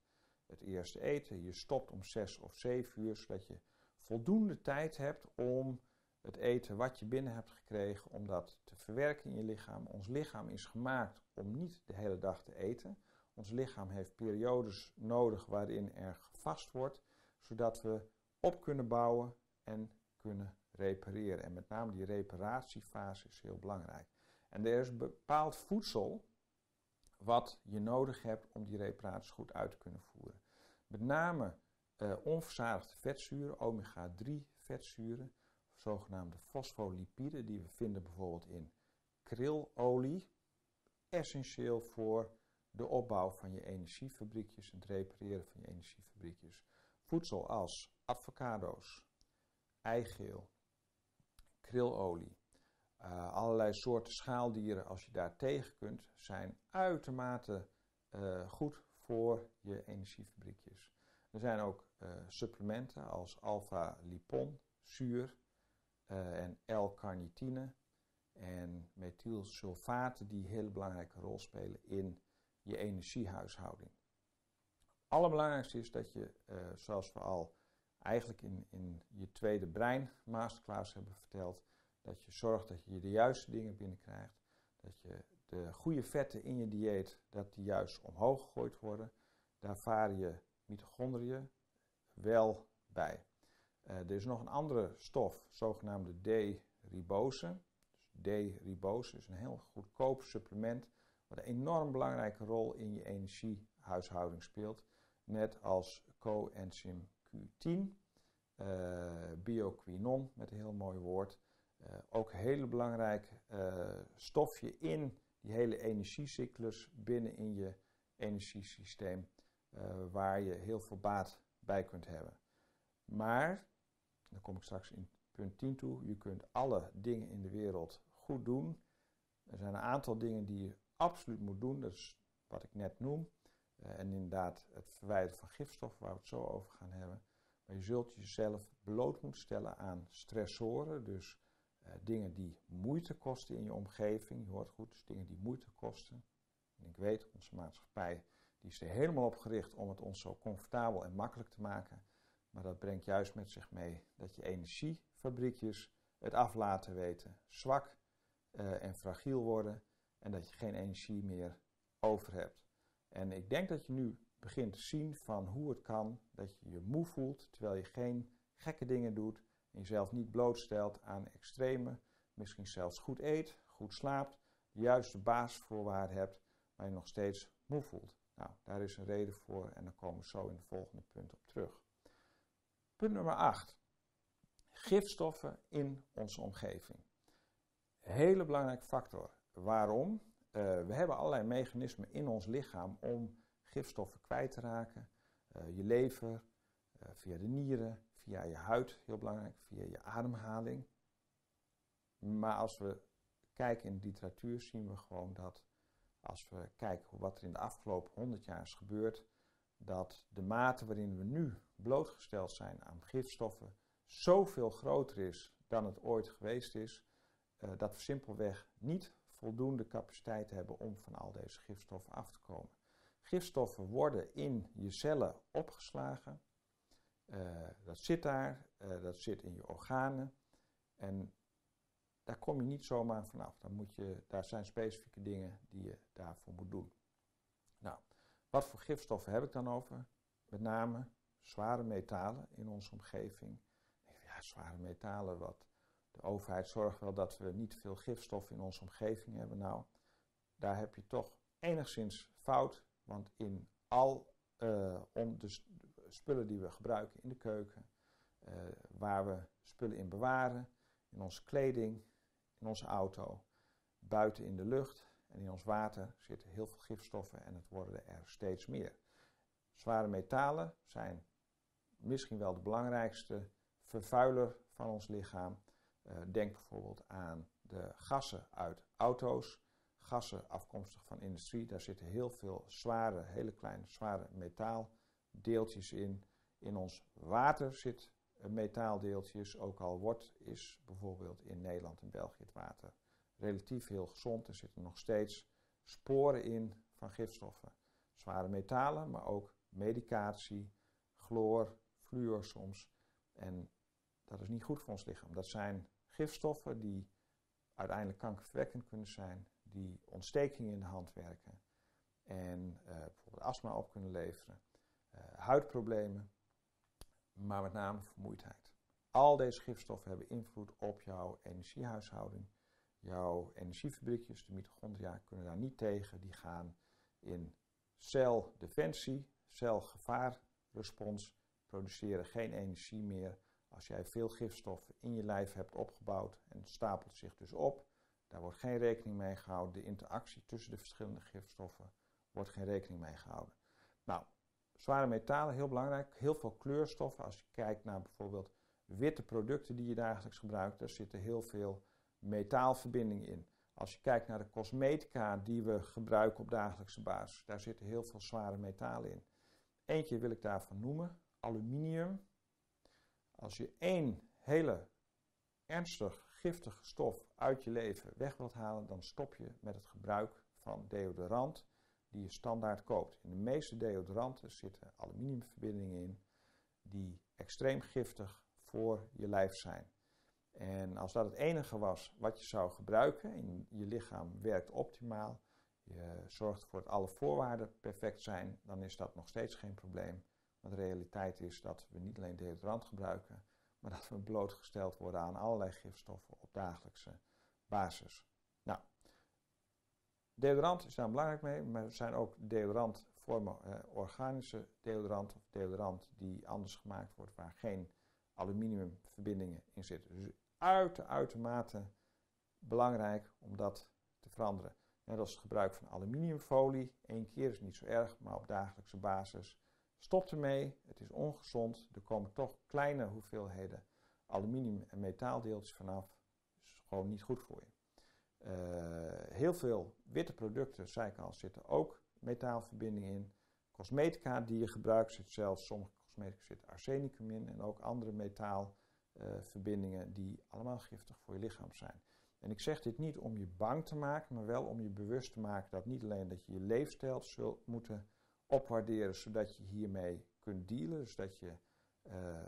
het eerste eten. Je stopt om 6 of 7 uur, zodat je voldoende tijd hebt om het eten wat je binnen hebt gekregen, om dat te verwerken in je lichaam. Ons lichaam is gemaakt om niet de hele dag te eten. Ons lichaam heeft periodes nodig waarin er gevast wordt, zodat we op kunnen bouwen en kunnen repareren. En met name die reparatiefase is heel belangrijk. En er is bepaald voedsel wat je nodig hebt om die reparatie goed uit te kunnen voeren. Met name uh, onverzadigde vetzuren, omega-3 vetzuren, zogenaamde fosfolipiden, die we vinden bijvoorbeeld in krilolie. Essentieel voor de opbouw van je energiefabriekjes en het repareren van je energiefabriekjes. Voedsel als avocado's, eigeel, krilolie, uh, allerlei soorten schaaldieren, als je daar tegen kunt, zijn uitermate uh, goed voor je energiefabriekjes. Er zijn ook uh, supplementen als alpha-lipon, zuur en L-carnitine en methylsulfaten die een hele belangrijke rol spelen in je energiehuishouding. Het allerbelangrijkste is dat je, zoals we al eigenlijk in, in je tweede brein masterclass hebben verteld, dat je zorgt dat je de juiste dingen binnenkrijgt. Dat je de goede vetten in je dieet, dat die juist omhoog gegooid worden. Daar varen je mitochondriën wel bij. Uh, er is nog een andere stof, zogenaamde D-ribose. Dus D-ribose is een heel goedkoop supplement, wat een enorm belangrijke rol in je energiehuishouding speelt. Net als coenzym Q10, uh, bioquinon met een heel mooi woord. Uh, ook een hele belangrijk uh, stofje in die hele energiecyclus binnen in je energiesysteem, uh, waar je heel veel baat bij kunt hebben. Maar, dan kom ik straks in punt 10 toe, je kunt alle dingen in de wereld goed doen. Er zijn een aantal dingen die je absoluut moet doen, dat is wat ik net noem. en inderdaad het verwijderen van gifstoffen, waar we het zo over gaan hebben. Maar je zult jezelf bloot moeten stellen aan stressoren, dus dingen die moeite kosten in je omgeving. Je hoort goed, dus dingen die moeite kosten. En ik weet, onze maatschappij die is er helemaal op gericht om het ons zo comfortabel en makkelijk te maken. Maar dat brengt juist met zich mee dat je energiefabriekjes het af laten weten, zwak uh, en fragiel worden en dat je geen energie meer over hebt. En ik denk dat je nu begint te zien van hoe het kan dat je je moe voelt terwijl je geen gekke dingen doet jezelf niet blootstelt aan extreme, misschien zelfs goed eet, goed slaapt, de juiste basisvoorwaarden hebt, maar je nog steeds moe voelt. Nou, daar is een reden voor en daar komen we zo in de volgende punt op terug. Punt nummer 8. Gifstoffen in onze omgeving. Hele belangrijke factor. Waarom? Uh, we hebben allerlei mechanismen in ons lichaam om gifstoffen kwijt te raken. Uh, je lever, uh, via de nieren, via je huid, heel belangrijk, via je ademhaling. Maar als we kijken in de literatuur zien we gewoon dat als we kijken wat er in de afgelopen 100 jaar is gebeurd, dat de mate waarin we nu blootgesteld zijn aan gifstoffen zoveel groter is dan het ooit geweest is, uh, dat we simpelweg niet voldoende capaciteit hebben om van al deze gifstoffen af te komen. Gifstoffen worden in je cellen opgeslagen uh, dat zit daar, uh, dat zit in je organen. En daar kom je niet zomaar vanaf. Dan moet je, daar zijn specifieke dingen die je daarvoor moet doen. Nou, wat voor gifstoffen heb ik dan over? Met name zware metalen in onze omgeving. Ja, zware metalen, wat de overheid zorgt wel dat we niet veel gifstoffen in onze omgeving hebben. Nou, daar heb je toch enigszins fout, want in al uh, om de, spullen die we gebruiken in de keuken, uh, waar we spullen in bewaren, in onze kleding, in onze auto, buiten in de lucht en in ons water zitten heel veel gifstoffen en het worden er steeds meer. Zware metalen zijn misschien wel de belangrijkste vervuiler van ons lichaam. Uh, denk bijvoorbeeld aan de gassen uit auto's, gassen afkomstig van industrie. Daar zitten heel veel zware, hele kleine, zware metaal deeltjes in. In ons water zit metaaldeeltjes, ook al wordt is bijvoorbeeld in Nederland en België het water relatief heel gezond. Er zitten nog steeds sporen in van gifstoffen. Zware metalen, maar ook medicatie, chloor, fluor soms. En dat is niet goed voor ons lichaam. Dat zijn gifstoffen die uiteindelijk kankerverwekkend kunnen zijn, die ontstekingen in de hand werken en uh, bijvoorbeeld astma op kunnen leveren, huidproblemen, maar met name vermoeidheid. Al deze gifstoffen hebben invloed op jouw energiehuishouding. Jouw energiefabriekjes, de mitochondria, kunnen daar niet tegen. Die gaan in celdefensie, celgevaarrespons, produceren geen energie meer. Als jij veel gifstoffen in je lijf hebt opgebouwd en het stapelt zich dus op, daar wordt geen rekening mee gehouden. De interactie tussen de verschillende gifstoffen wordt geen rekening mee gehouden. Nou, zware metalen, heel belangrijk. Heel veel kleurstoffen. Als je kijkt naar bijvoorbeeld witte producten die je dagelijks gebruikt, daar zitten heel veel metaalverbindingen in. Als je kijkt naar de cosmetica die we gebruiken op dagelijkse basis, daar zitten heel veel zware metalen in. Eentje wil ik daarvan noemen, aluminium. Als je één hele ernstig giftige stof uit je leven weg wilt halen, dan stop je met het gebruik van deodorant je standaard koopt. In de meeste deodoranten zitten aluminiumverbindingen in die extreem giftig voor je lijf zijn. En als dat het enige was wat je zou gebruiken en je lichaam werkt optimaal, je zorgt ervoor dat alle voorwaarden perfect zijn, dan is dat nog steeds geen probleem. Want de realiteit is dat we niet alleen deodorant gebruiken, maar dat we blootgesteld worden aan allerlei gifstoffen op dagelijkse basis. Deodorant is daar belangrijk mee, maar er zijn ook deodorantvormen, eh, organische deodorant of deodorant die anders gemaakt wordt waar geen aluminiumverbindingen in zitten. Dus uiter, uitermate belangrijk om dat te veranderen. Net als het gebruik van aluminiumfolie. Eén keer is niet zo erg, maar op dagelijkse basis. Stop ermee, het is ongezond. Er komen toch kleine hoeveelheden aluminium- en metaaldeeltjes vanaf. Dus gewoon niet goed voor je. Uh, heel veel witte producten, zei ik al, zitten ook metaalverbindingen in. Cosmetica die je gebruikt zit zelfs, sommige cosmetica zit arsenicum in en ook andere metaalverbindingen die allemaal giftig voor je lichaam zijn. En ik zeg dit niet om je bang te maken, maar wel om je bewust te maken dat niet alleen dat je je leefstijl zult moeten opwaarderen zodat je hiermee kunt dealen, dus dat je uh,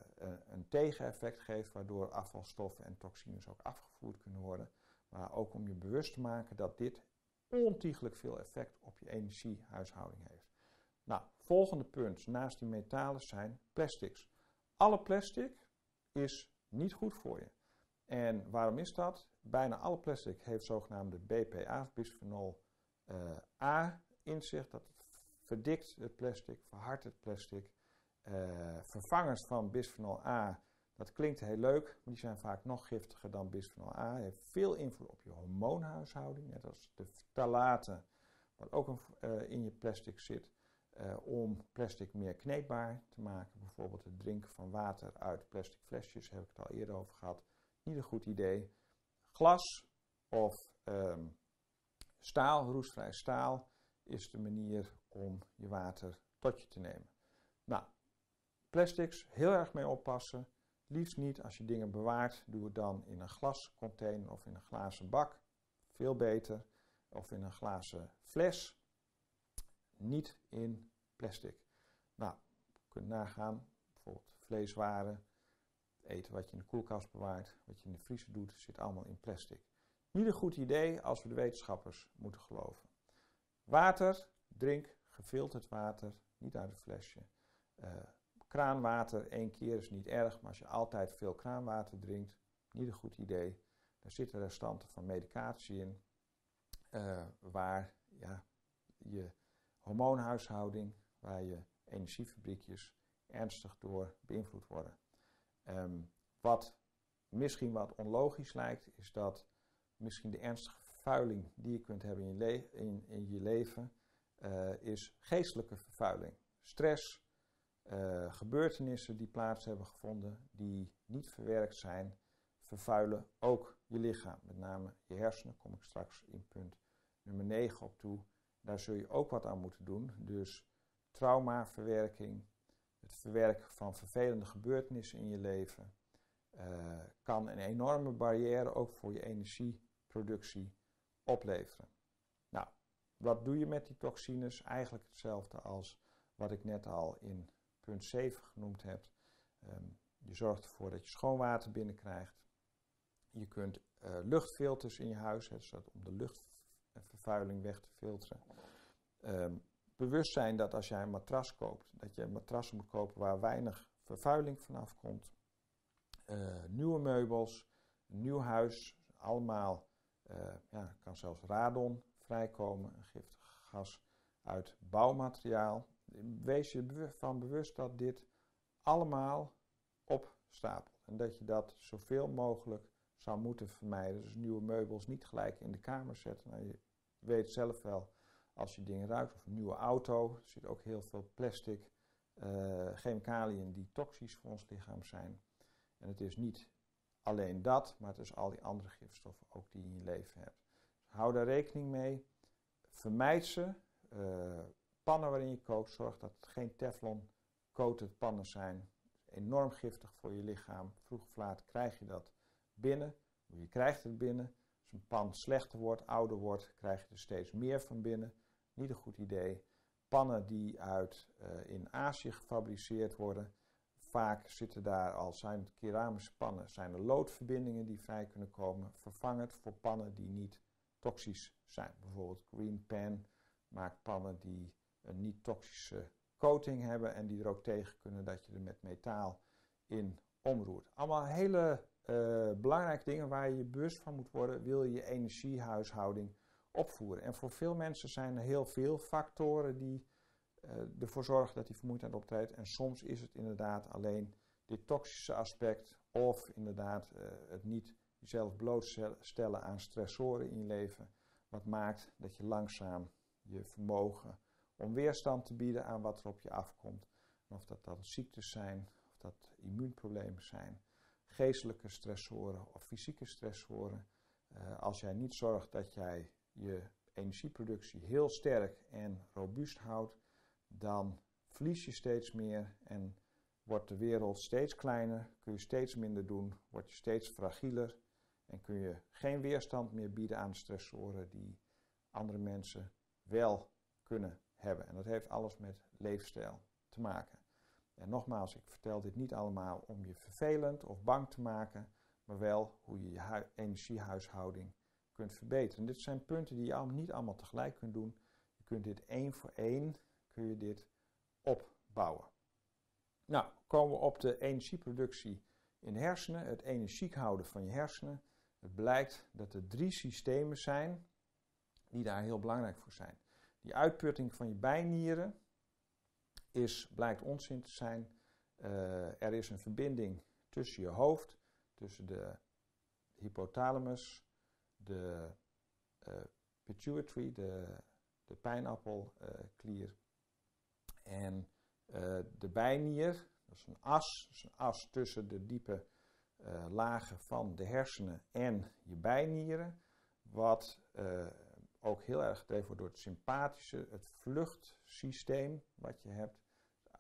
een tegeneffect geeft waardoor afvalstoffen en toxines ook afgevoerd kunnen worden, maar ook om je bewust te maken dat dit ontiegelijk veel effect op je energiehuishouding heeft. Nou, volgende punt naast die metalen zijn plastics. Alle plastic is niet goed voor je. En waarom is dat? Bijna alle plastic heeft zogenaamde BPA, bisphenol uh, A, in zich. Dat verdikt het plastic, verhardt het plastic. Uh, vervangers van bisphenol A, dat klinkt heel leuk, maar die zijn vaak nog giftiger dan bisphenol A. Heeft veel invloed op je hormoonhuishouding, net als de ftalaten, wat ook uh, in je plastic zit. Uh, om plastic meer kneedbaar te maken. Bijvoorbeeld het drinken van water uit plastic flesjes, heb ik het al eerder over gehad. Niet een goed idee. Glas of um, staal, roestvrij staal, is de manier om je water tot je te nemen. Nou, plastics, heel erg mee oppassen. Liefst niet als je dingen bewaart, doe het dan in een glascontainer of in een glazen bak. Veel beter. Of in een glazen fles. Niet in plastic. Nou, je kunt nagaan, bijvoorbeeld vleeswaren, eten wat je in de koelkast bewaart, wat je in de vriezer doet, zit allemaal in plastic. Niet een goed idee als we de wetenschappers moeten geloven. Water, drink gefilterd water, niet uit een flesje. Uh, kraanwater één keer is niet erg, maar als je altijd veel kraanwater drinkt, niet een goed idee. Daar zitten restanten van medicatie in, uh, waar ja, je hormoonhuishouding, waar je energiefabriekjes ernstig door beïnvloed worden. Um, wat misschien wat onlogisch lijkt, is dat misschien de ernstige vervuiling die je kunt hebben in je, in, in je leven, uh, is geestelijke vervuiling. Stress, uh, gebeurtenissen die plaats hebben gevonden, die niet verwerkt zijn, vervuilen ook je lichaam. Met name je hersenen, kom ik straks in punt nummer 9 op toe. Daar zul je ook wat aan moeten doen. Dus traumaverwerking, het verwerken van vervelende gebeurtenissen in je leven, uh, kan een enorme barrière ook voor je energieproductie opleveren. Nou, wat doe je met die toxines? Eigenlijk hetzelfde als wat ik net al in punt 7 genoemd heb. Um, je zorgt ervoor dat je schoon water binnenkrijgt. Je kunt luchtfilters in je huis, dus dat om de luchtvervuiling weg te filteren. Ehm, bewust zijn dat als jij een matras koopt, dat je een matras moet kopen waar weinig vervuiling vanaf komt. nieuwe meubels, nieuw huis, allemaal, ja, kan zelfs radon vrijkomen, een giftig gas uit bouwmateriaal. Wees je ervan bewust dat dit allemaal opstapelt. En dat je dat zoveel mogelijk zou moeten vermijden. Dus nieuwe meubels niet gelijk in de kamer zetten. Nou, je weet zelf wel, als je dingen ruikt, of een nieuwe auto, er zit ook heel veel plastic, uh, chemicaliën die toxisch voor ons lichaam zijn. En het is niet alleen dat, maar het is al die andere gifstoffen ook die je in je leven hebt. Hou daar rekening mee. Vermijd ze. Uh, pannen waarin je kookt, zorg dat het geen teflon coated pannen zijn. Enorm giftig voor je lichaam. Vroeg of laat krijg je dat binnen. Je krijgt het binnen. Als een pan slechter wordt, ouder wordt, krijg je er steeds meer van binnen. Niet een goed idee. Pannen die uit uh, in Azië gefabriceerd worden, vaak zitten daar, al zijn keramische pannen, zijn er loodverbindingen die vrij kunnen komen. Vervang het voor pannen die niet toxisch zijn. Bijvoorbeeld Green Pan maakt pannen die een niet-toxische coating hebben en die er ook tegen kunnen dat je er met metaal in omroert. Allemaal hele uh, belangrijke dingen waar je je bewust van moet worden, wil je je energiehuishouding opvoeren. En voor veel mensen zijn er heel veel factoren die uh, ervoor zorgen dat die vermoeidheid optreedt. En soms is het inderdaad alleen dit toxische aspect of inderdaad uh, het niet jezelf blootstellen aan stressoren in je leven, wat maakt dat je langzaam je vermogen om weerstand te bieden aan wat er op je afkomt. of dat dan ziektes zijn, of dat immuunproblemen zijn, geestelijke stressoren of fysieke stressoren. Uh, als jij niet zorgt dat jij je energieproductie heel sterk en robuust houdt, dan verlies je steeds meer en wordt de wereld steeds kleiner, kun je steeds minder doen, word je steeds fragieler en kun je geen weerstand meer bieden aan stressoren die andere mensen wel kunnen hebben. En dat heeft alles met leefstijl te maken. En nogmaals, ik vertel dit niet allemaal om je vervelend of bang te maken, maar wel hoe je je energiehuishouding kunt verbeteren. dit zijn punten die je niet allemaal tegelijk kunt doen. Je kunt dit één voor één kun je dit opbouwen. Nou, komen we op de energieproductie in de hersenen, het energiek houden van je hersenen. Het blijkt dat er drie systemen zijn die daar heel belangrijk voor zijn. Die uitputting van je bijnieren is, blijkt onzin te zijn. Uh, er is een verbinding tussen je hoofd, tussen de hypothalamus, de uh, pituitary, de, de pijnappelklier en de bijnier. Dat is een as, een as tussen de diepe lagen van de hersenen en je bijnieren, wat ook heel erg gedreven wordt door het sympathische, het vluchtsysteem wat je hebt.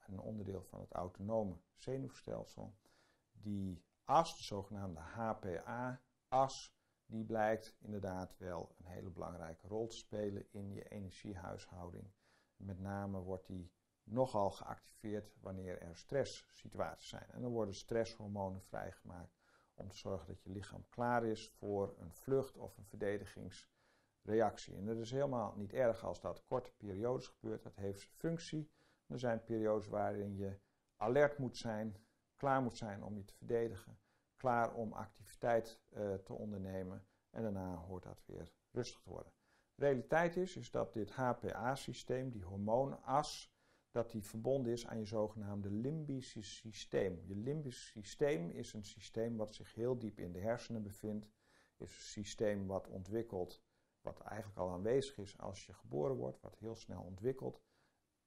Een onderdeel van het autonome zenuwstelsel. Die as, de zogenaamde HPA-as, die blijkt inderdaad wel een hele belangrijke rol te spelen in je energiehuishouding. Met name wordt die nogal geactiveerd wanneer er stresssituaties zijn. En dan worden stresshormonen vrijgemaakt om te zorgen dat je lichaam klaar is voor een vlucht of een verdedigings reactie. En dat is helemaal niet erg als dat korte periodes gebeurt. Dat heeft functie. Er zijn periodes waarin je alert moet zijn, klaar moet zijn om je te verdedigen, klaar om activiteit uh, te ondernemen en daarna hoort dat weer rustig te worden. De realiteit is, is dat dit HPA-systeem, die hormoonas, dat die verbonden is aan je zogenaamde limbische systeem. Je limbisch systeem is een systeem wat zich heel diep in de hersenen bevindt, is een systeem wat ontwikkelt wat eigenlijk al aanwezig is als je geboren wordt, wat heel snel ontwikkelt.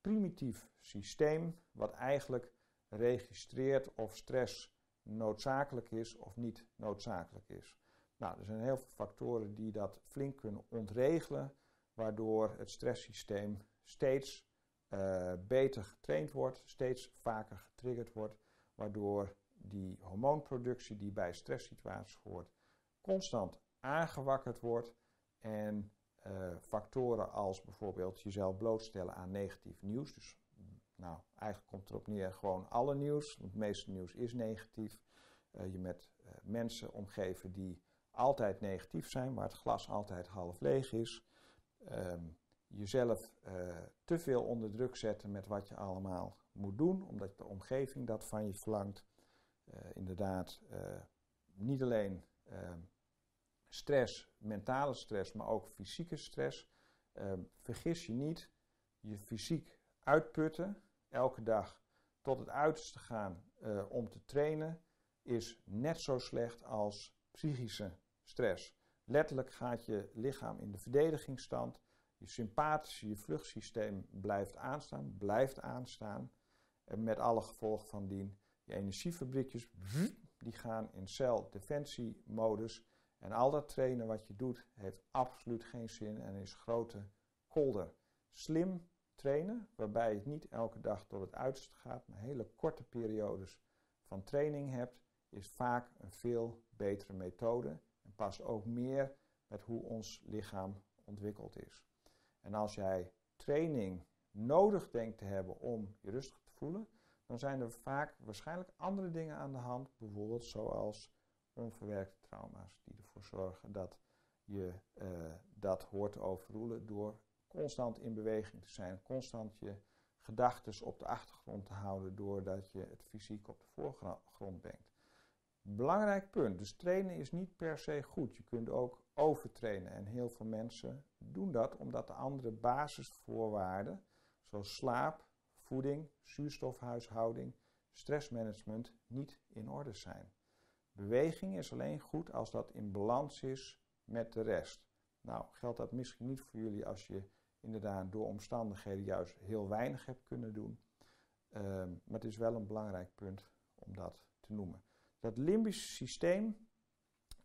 Primitief systeem, wat eigenlijk registreert of stress noodzakelijk is of niet noodzakelijk is. Nou, er zijn heel veel factoren die dat flink kunnen ontregelen, waardoor het stresssysteem steeds uh, beter getraind wordt, steeds vaker getriggerd wordt, waardoor die hormoonproductie die bij stresssituaties hoort, constant aangewakkerd wordt en uh, factoren als bijvoorbeeld jezelf blootstellen aan negatief nieuws. Dus nou, eigenlijk komt erop neer gewoon alle nieuws. Want het meeste nieuws is negatief. Uh, je met uh, mensen omgeven die altijd negatief zijn, waar het glas altijd half leeg is. Ehm, jezelf te veel onder druk zetten met wat je allemaal moet doen, omdat de omgeving dat van je verlangt. Inderdaad, niet alleen ehm, stress, mentale stress, maar ook fysieke stress. Ehm, vergis je niet, je fysiek uitputten, elke dag tot het uiterste gaan om te trainen, is net zo slecht als psychische stress. Letterlijk gaat je lichaam in de verdedigingsstand. Je sympathische, je vluchtsysteem blijft aanstaan, blijft aanstaan. En met alle gevolgen van dien. Je energiefabriekjes, die gaan in cel-defensiemodus. En al dat trainen wat je doet, heeft absoluut geen zin en is grote kolder. Slim trainen, waarbij je niet elke dag tot het uiterste gaat, maar hele korte periodes van training hebt, is vaak een veel betere methode en past ook meer met hoe ons lichaam ontwikkeld is. En als jij training nodig denkt te hebben om je rustig te voelen, dan zijn er vaak waarschijnlijk andere dingen aan de hand, bijvoorbeeld zoals onverwerkte trauma's, die ervoor zorgen dat je uh, dat hoort te overroelen door constant in beweging te zijn, constant je gedachten op de achtergrond te houden doordat je het fysiek op de voorgrond brengt. Belangrijk punt. Dus trainen is niet per se goed. Je kunt ook overtrainen. En heel veel mensen doen dat omdat de andere basisvoorwaarden, zoals slaap, voeding, zuurstofhuishouding, stressmanagement, niet in orde zijn. Beweging is alleen goed als dat in balans is met de rest. Nou, geldt dat misschien niet voor jullie als je inderdaad door omstandigheden juist heel weinig hebt kunnen doen. Um, maar het is wel een belangrijk punt om dat te noemen. Dat limbische systeem,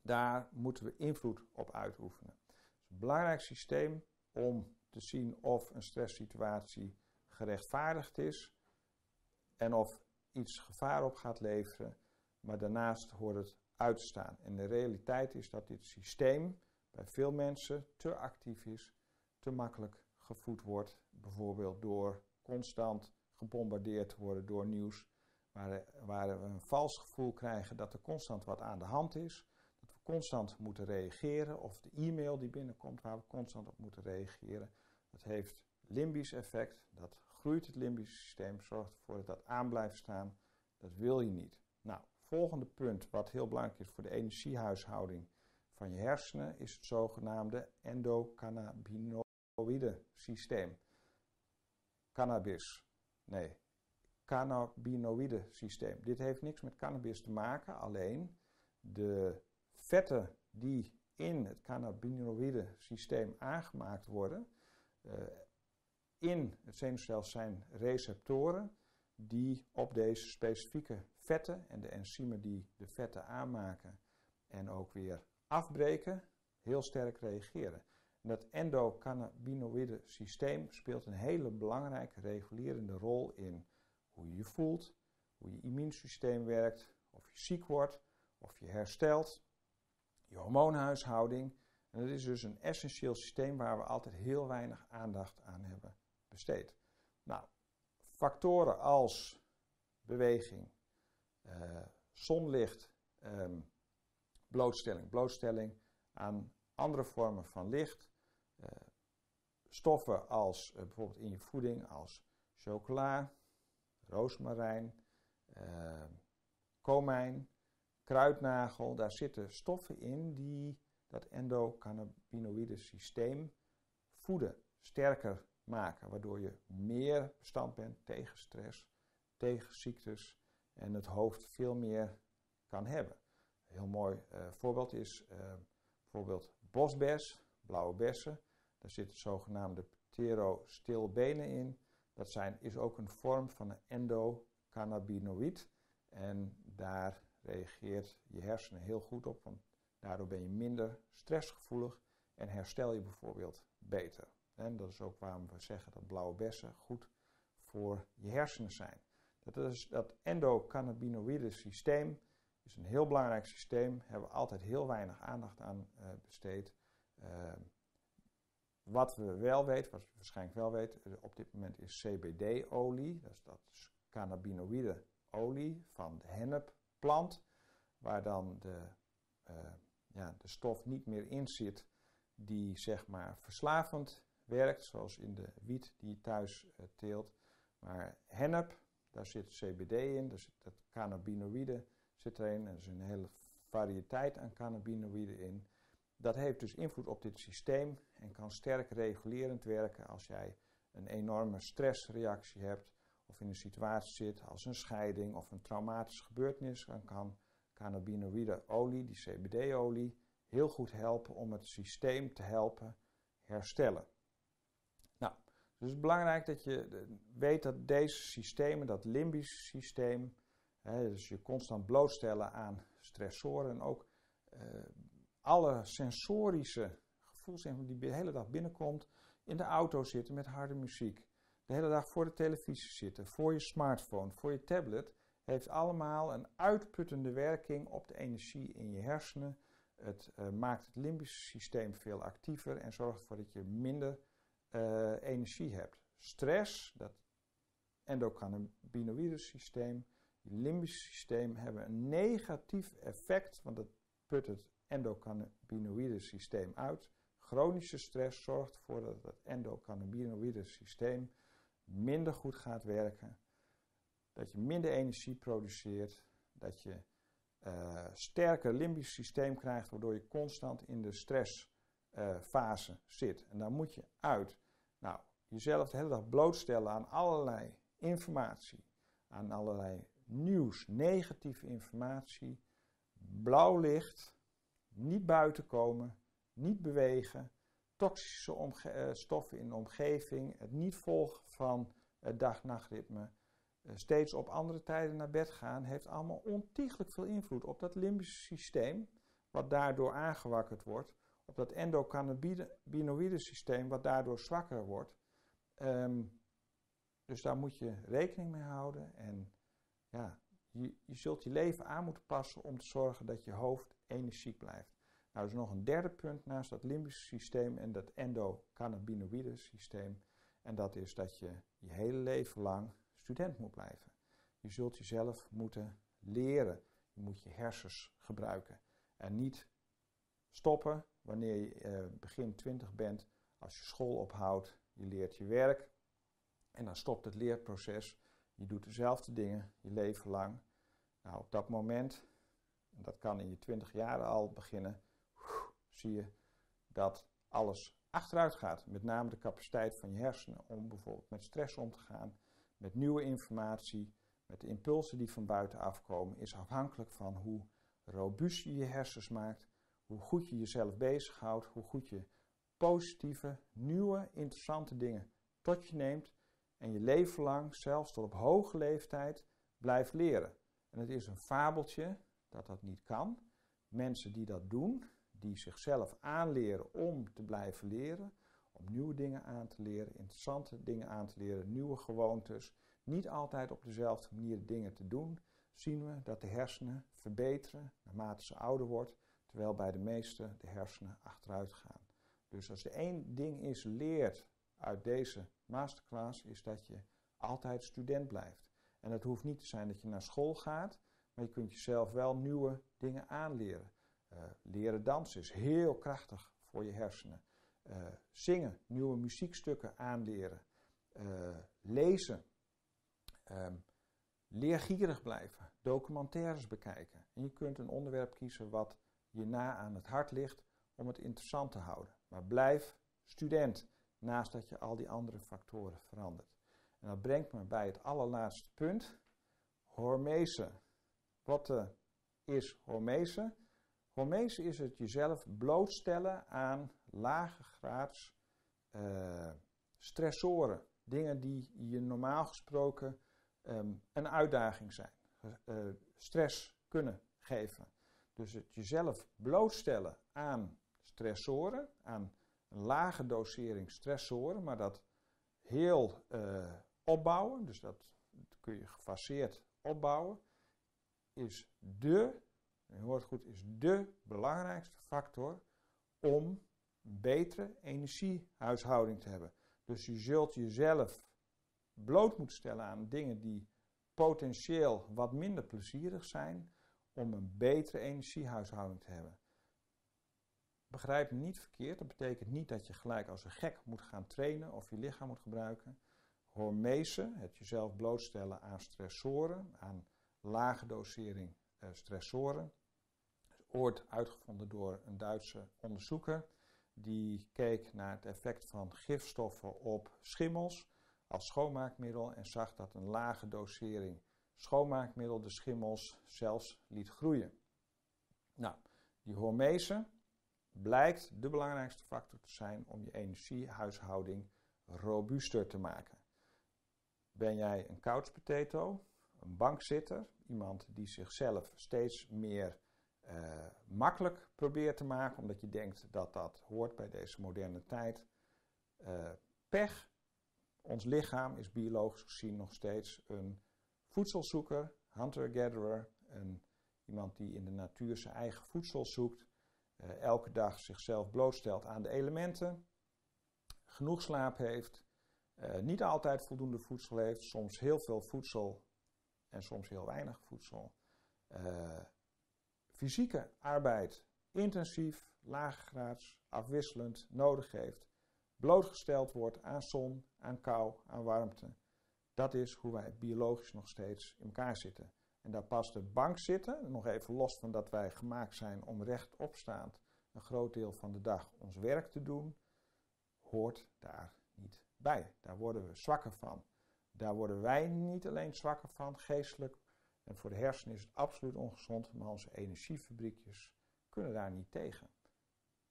daar moeten we invloed op uitoefenen. Het is een belangrijk systeem om te zien of een stresssituatie gerechtvaardigd is en of iets gevaar op gaat leveren. Maar daarnaast hoort het uit te staan. En de realiteit is dat dit systeem bij veel mensen te actief is, te makkelijk gevoed wordt, bijvoorbeeld door constant gebombardeerd te worden door nieuws waar, we een vals gevoel krijgen dat er constant wat aan de hand is. Dat we constant moeten reageren. Of de e-mail die binnenkomt waar we constant op moeten reageren. Dat heeft limbisch effect. Dat groeit het limbische systeem. Zorgt ervoor dat dat aan blijft staan. Dat wil je niet. Nou, volgende punt wat heel belangrijk is voor de energiehuishouding van je hersenen is het zogenaamde endocannabinoïde systeem. Cannabis. Nee, cannabinoïde systeem. Dit heeft niks met cannabis te maken, alleen de vetten die in het cannabinoïde systeem aangemaakt worden, uh, in het zenuwstelsel zijn receptoren die op deze specifieke vetten en de enzymen die de vetten aanmaken en ook weer afbreken, heel sterk reageren. En dat endocannabinoïde systeem speelt een hele belangrijke regulerende rol in hoe je je voelt, hoe je immuunsysteem werkt, of je ziek wordt, of je herstelt, je hormoonhuishouding. Dat is dus een essentieel systeem waar we altijd heel weinig aandacht aan hebben besteed. Nou, factoren als beweging, uh, zonlicht, um, blootstelling, blootstelling aan andere vormen van licht, uh, stoffen als uh, bijvoorbeeld in je voeding als chocola, roosmarijn, uh, komijn, kruidnagel. Daar zitten stoffen in die dat endocannabinoïde systeem voeden, sterker maken. Waardoor je meer bestand bent tegen stress, tegen ziektes en het hoofd veel meer kan hebben. Een heel mooi uh, voorbeeld is uh, bijvoorbeeld bosbes, blauwe bessen. Daar zitten zogenaamde pterostilbenen in. Dat zijn, is ook een vorm van een endocannabinoïd. En daar reageert je hersenen heel goed op, want daardoor ben je minder stressgevoelig en herstel je bijvoorbeeld beter. En dat is ook waarom we zeggen dat blauwe bessen goed voor je hersenen zijn. Dat, is, dat endocannabinoïde systeem is een heel belangrijk systeem. Hebben we altijd heel weinig aandacht aan uh, besteed. Uh, wat we wel weten, wat we waarschijnlijk wel weten, eh, op dit moment is CBD-olie. Dat is, dat cannabinoïde olie van de hennepplant. Waar dan de, ja, de stof niet meer in zit die zeg maar verslavend werkt, zoals in de wiet die je thuis teelt. Maar hennep, daar zit CBD in, daar zit het cannabinoïde zit erin. Er is een hele variëteit aan cannabinoïden in. Dat heeft dus invloed op dit systeem en kan sterk regulerend werken als jij een enorme stressreactie hebt of in een situatie zit als een scheiding of een traumatische gebeurtenis. Dan kan cannabinoïde olie, die CBD-olie, heel goed helpen om het systeem te helpen herstellen. Dus het is belangrijk dat je weet dat deze systemen, dat limbisch systeem, hè, dus je constant blootstellen aan stressoren en ook uh, alle sensorische gevoelsinformatie die de hele dag binnenkomt, in de auto zitten met harde muziek, de hele dag voor de televisie zitten, voor je smartphone, voor je tablet, heeft allemaal een uitputtende werking op de energie in je hersenen. Het uh, maakt het limbische systeem veel actiever en zorgt ervoor dat je minder uh, energie hebt. Stress, dat endocannabinoïde systeem, je limbische systeem hebben een negatief effect, want het put het endocannabinoïde systeem uit. Chronische stress zorgt ervoor dat het endocannabinoïde systeem minder goed gaat werken. Dat je minder energie produceert. Dat je uh, sterker limbisch systeem krijgt, waardoor je constant in de stressfase uh, zit. En daar moet je uit. Nou, jezelf de hele dag blootstellen aan allerlei informatie, aan allerlei nieuws, negatieve informatie, blauw licht, niet buiten komen, niet bewegen, toxische uh, stoffen in de omgeving, het niet volgen van het dag-nachtritme, uh, steeds op andere tijden naar bed gaan, heeft allemaal ontiegelijk veel invloed op dat limbische systeem, wat daardoor aangewakkerd wordt, op dat endocannabinoïde systeem, wat daardoor zwakker wordt. Um, dus daar moet je rekening mee houden en ja, je, je zult je leven aan moeten passen om te zorgen dat je hoofd energiek blijft. Nou, er is nog een derde punt naast dat limbische systeem en dat endocannabinoïde systeem. En dat is dat je je hele leven lang student moet blijven. Je zult jezelf moeten leren. Je moet je hersens gebruiken. En niet stoppen wanneer je eh, begin 20 bent. Als je school ophoudt, je leert je werk. En dan stopt het leerproces. Je doet dezelfde dingen je leven lang. Nou, op dat moment, en dat kan in je 20 jaar al beginnen, zie je dat alles achteruit gaat. Met name de capaciteit van je hersenen om bijvoorbeeld met stress om te gaan, met nieuwe informatie, met de impulsen die van buiten afkomen, is afhankelijk van hoe robuust je je hersens maakt, hoe goed je jezelf bezighoudt, hoe goed je positieve, nieuwe, interessante dingen tot je neemt en je leven lang, zelfs tot op hoge leeftijd, blijft leren. En het is een fabeltje dat dat niet kan. Mensen die dat doen, die zichzelf aanleren om te blijven leren, om nieuwe dingen aan te leren, interessante dingen aan te leren, nieuwe gewoontes, niet altijd op dezelfde manier dingen te doen, zien we dat de hersenen verbeteren naarmate ze ouder wordt, terwijl bij de meesten de hersenen achteruit gaan. Dus als er één ding is leert uit deze masterclass, is dat je altijd student blijft. En het hoeft niet te zijn dat je naar school gaat, maar je kunt jezelf wel nieuwe dingen aanleren. Uh, leren dansen is heel krachtig voor je hersenen. Uh, zingen, nieuwe muziekstukken aanleren. Uh, lezen. Um, leergierig blijven. Documentaires bekijken. En je kunt een onderwerp kiezen wat je na aan het hart ligt om het interessant te houden. Maar blijf student, naast dat je al die andere factoren verandert. En dat brengt me bij het allerlaatste punt. Hormese. Wat is hormese? Hormese is het jezelf blootstellen aan lage graads uh, stressoren. Dingen die je normaal gesproken um, een uitdaging zijn. Uh, stress kunnen geven. Dus het jezelf blootstellen aan stressoren, aan een lage dosering stressoren, maar dat heel uh, opbouwen, dus dat kun je gefaseerd opbouwen, is de je hoort goed, is de belangrijkste factor om betere energiehuishouding te hebben. Dus je zult jezelf bloot moeten stellen aan dingen die potentieel wat minder plezierig zijn om een betere energiehuishouding te hebben. begrijp me niet verkeerd, dat betekent niet dat je gelijk als een gek moet gaan trainen of je lichaam moet gebruiken. Hormese, het jezelf blootstellen aan stressoren, aan lage dosering uh, stressoren, ooit uitgevonden door een Duitse onderzoeker. Die keek naar het effect van gifstoffen op schimmels als schoonmaakmiddel en zag dat een lage dosering schoonmaakmiddel de schimmels zelfs liet groeien. Nou, die hormese blijkt de belangrijkste factor te zijn om je energiehuishouding robuuster te maken. Ben jij een couch potato, een bankzitter, iemand die zichzelf steeds meer uh, makkelijk probeert te maken, omdat je denkt dat dat hoort bij deze moderne tijd? Uh, pech. Ons lichaam is biologisch gezien nog steeds een voedselzoeker, hunter-gatherer, iemand die in de natuur zijn eigen voedsel zoekt, uh, elke dag zichzelf blootstelt aan de elementen, genoeg slaap heeft, uh, niet altijd voldoende voedsel heeft, soms heel veel voedsel en soms heel weinig voedsel. Uh, fysieke arbeid intensief, laaggraads, afwisselend nodig heeft, blootgesteld wordt aan zon, aan kou, aan warmte. Dat is hoe wij biologisch nog steeds in elkaar zitten. En daar past de bank zitten, nog even los van dat wij gemaakt zijn om rechtopstaand een groot deel van de dag ons werk te doen, hoort daar niet bij. Daar worden we zwakker van. Daar worden wij niet alleen zwakker van, geestelijk. En voor de hersenen is het absoluut ongezond, maar onze energiefabriekjes kunnen daar niet tegen.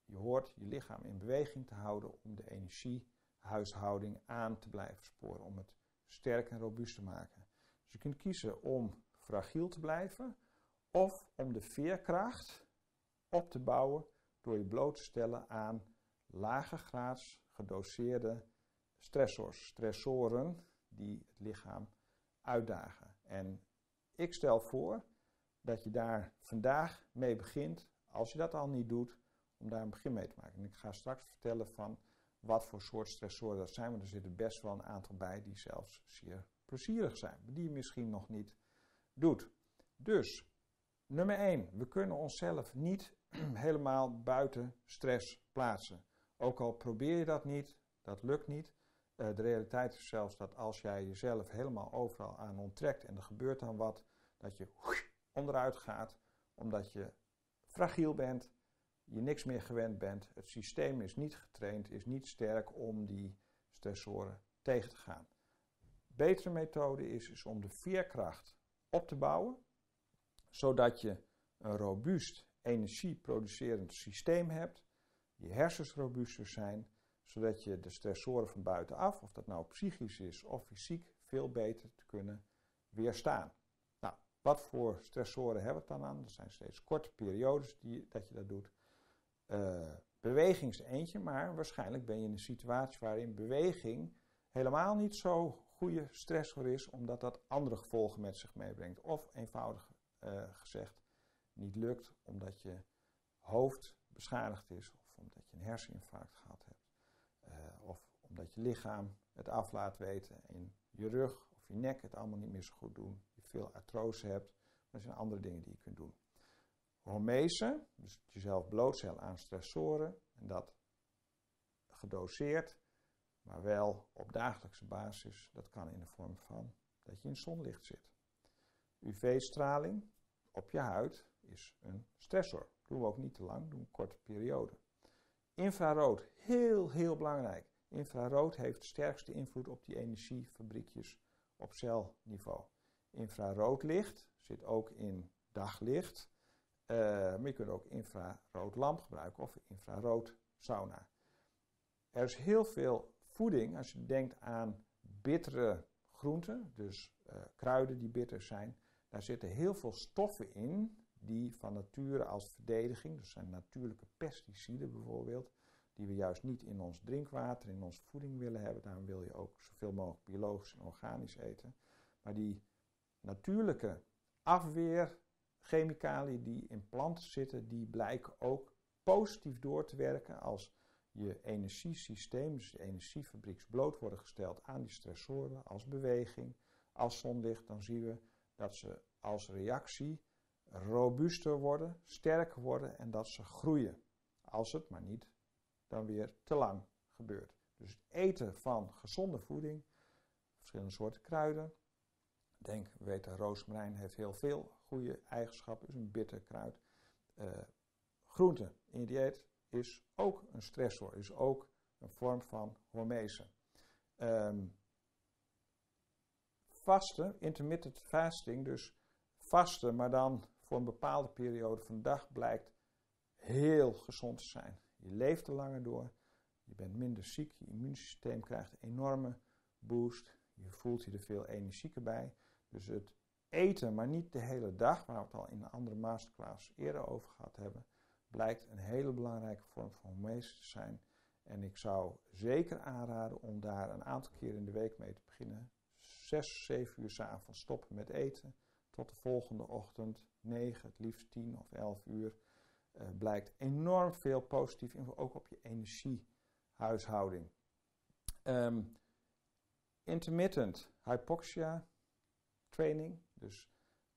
Je hoort je lichaam in beweging te houden om de energiehuishouding aan te blijven sporen, om het sterk en robuust te maken. Dus je kunt kiezen om fragiel te blijven of om de veerkracht op te bouwen door je bloot te stellen aan lage graads gedoseerde stressors, stressoren die het lichaam uitdagen. En ik stel voor dat je daar vandaag mee begint, als je dat al niet doet, om daar een begin mee te maken. En ik ga straks vertellen van wat voor soort stressoren dat zijn, want er zitten best wel een aantal bij die zelfs zeer plezierig zijn, die je misschien nog niet doet. Dus, nummer 1, we kunnen onszelf niet (clears throat) helemaal buiten stress plaatsen. Ook al probeer je dat niet, dat lukt niet. Uh, de realiteit is zelfs dat als jij jezelf helemaal overal aan onttrekt en er gebeurt dan wat, dat je onderuit gaat, omdat je fragiel bent, je niks meer gewend bent. Het systeem is niet getraind, is niet sterk om die stressoren tegen te gaan. Betere methode is, is om de veerkracht op te bouwen, zodat je een robuust energieproducerend systeem hebt, je hersens robuuster zijn, zodat je de stressoren van buitenaf, of dat nou psychisch is of fysiek, veel beter te kunnen weerstaan. Nou, wat voor stressoren hebben we het dan aan? Er zijn steeds korte periodes die, dat je dat doet. Uh, beweging is eentje, maar waarschijnlijk ben je in een situatie waarin beweging helemaal niet zo goede stressor is, omdat dat andere gevolgen met zich meebrengt. Of eenvoudig uh, gezegd, niet lukt omdat je hoofd beschadigd is, of omdat je een herseninfarct gehad hebt, uh, of omdat je lichaam het af laat weten en je rug of je nek het allemaal niet meer zo goed doen, je veel artrose hebt. Dat zijn andere dingen die je kunt doen. Hormese, dus jezelf blootstellen aan stressoren en dat gedoseerd maar wel op dagelijkse basis. Dat kan in de vorm van dat je in zonlicht zit. UV-straling op je huid is een stressor. Doen we ook niet te lang, doen een korte periode. Infrarood, heel heel belangrijk. Infrarood heeft de sterkste invloed op die energiefabriekjes op celniveau. Infraroodlicht zit ook in daglicht. Uh, maar je kunt ook infraroodlamp gebruiken of infrarood sauna. Er is heel veel voeding, als je denkt aan bittere groenten, dus uh, kruiden die bitter zijn, daar zitten heel veel stoffen in die van nature als verdediging, dus zijn natuurlijke pesticiden bijvoorbeeld, die we juist niet in ons drinkwater, in onze voeding willen hebben. Daarom wil je ook zoveel mogelijk biologisch en organisch eten. Maar die natuurlijke afweerchemicaliën die in planten zitten, die blijken ook positief door te werken als je energiesysteem, dus je energiefabriek, bloot worden gesteld aan die stressoren als beweging, als zonlicht, dan zien we dat ze als reactie robuuster worden, sterker worden en dat ze groeien. Als het maar niet dan weer te lang gebeurt. Dus het eten van gezonde voeding, verschillende soorten kruiden. Denk, we weten, roosmarijn heeft heel veel goede eigenschappen, is een bitter kruid. Uh, groente in je dieet is ook een stressor, is ook een vorm van hormese. Um, vasten, intermittent fasting, dus vasten, maar dan voor een bepaalde periode van de dag, blijkt heel gezond te zijn. Je leeft er langer door, je bent minder ziek, je immuunsysteem krijgt een enorme boost, je voelt je er veel energieker bij. Dus het eten, maar niet de hele dag, waar we het al in een andere masterclass eerder over gehad hebben, blijkt een hele belangrijke vorm van hormese te zijn. En ik zou zeker aanraden om daar een aantal keer in de week mee te beginnen. 6, 7 uur s avonds stoppen met eten. Tot de volgende ochtend 9, het liefst 10 of 11 uur. Uh, blijkt enorm veel positief invloed, ook op je energiehuishouding. Um, intermittent hypoxia training. Dus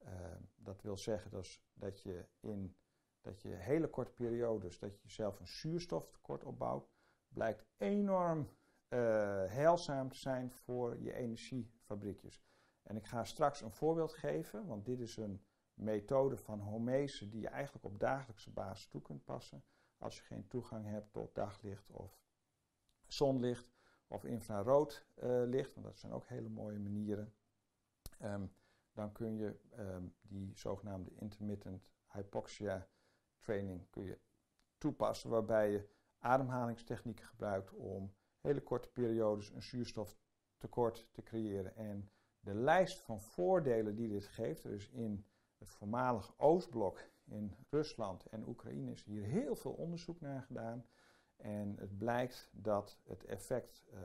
uh, dat wil zeggen dus dat je in dat je hele korte periodes, dat je jezelf een zuurstoftekort opbouwt, blijkt enorm uh, heilzaam te zijn voor je energiefabriekjes. En ik ga straks een voorbeeld geven, want dit is een methode van homese die je eigenlijk op dagelijkse basis toe kunt passen. Als je geen toegang hebt tot daglicht of zonlicht of infrarood uh, licht, want dat zijn ook hele mooie manieren. Um, dan kun je um, die zogenaamde intermittent hypoxia training kun je toepassen, waarbij je ademhalingstechnieken gebruikt om hele korte periodes een zuurstoftekort te creëren. En de lijst van voordelen die dit geeft, dus in het voormalig Oostblok in Rusland en Oekraïne is hier heel veel onderzoek naar gedaan. En het blijkt dat het effect uh,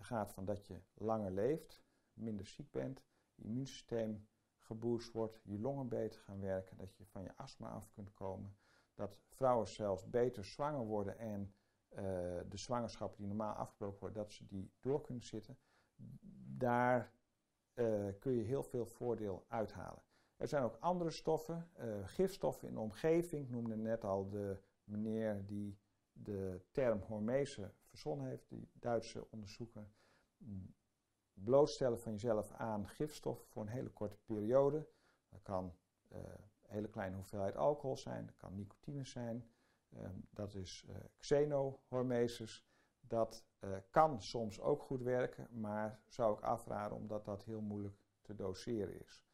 gaat van dat je langer leeft, minder ziek bent, immuunsysteem geboost wordt, je longen beter gaan werken, dat je van je astma af kunt komen, dat vrouwen zelfs beter zwanger worden en uh, de zwangerschappen die normaal afgebroken worden, dat ze die door kunnen zitten. Daar uh, kun je heel veel voordeel uithalen. Er zijn ook andere stoffen, uh, gifstoffen in de omgeving. Ik noemde net al de meneer die de term hormese verzonnen heeft, die Duitse onderzoeker. Blootstellen van jezelf aan gifstoffen voor een hele korte periode. Dat kan uh, een hele kleine hoeveelheid alcohol zijn, dat kan nicotine zijn, um, dat is uh, xenohormesis. Dat uh, kan soms ook goed werken, maar zou ik afraden omdat dat heel moeilijk te doseren is.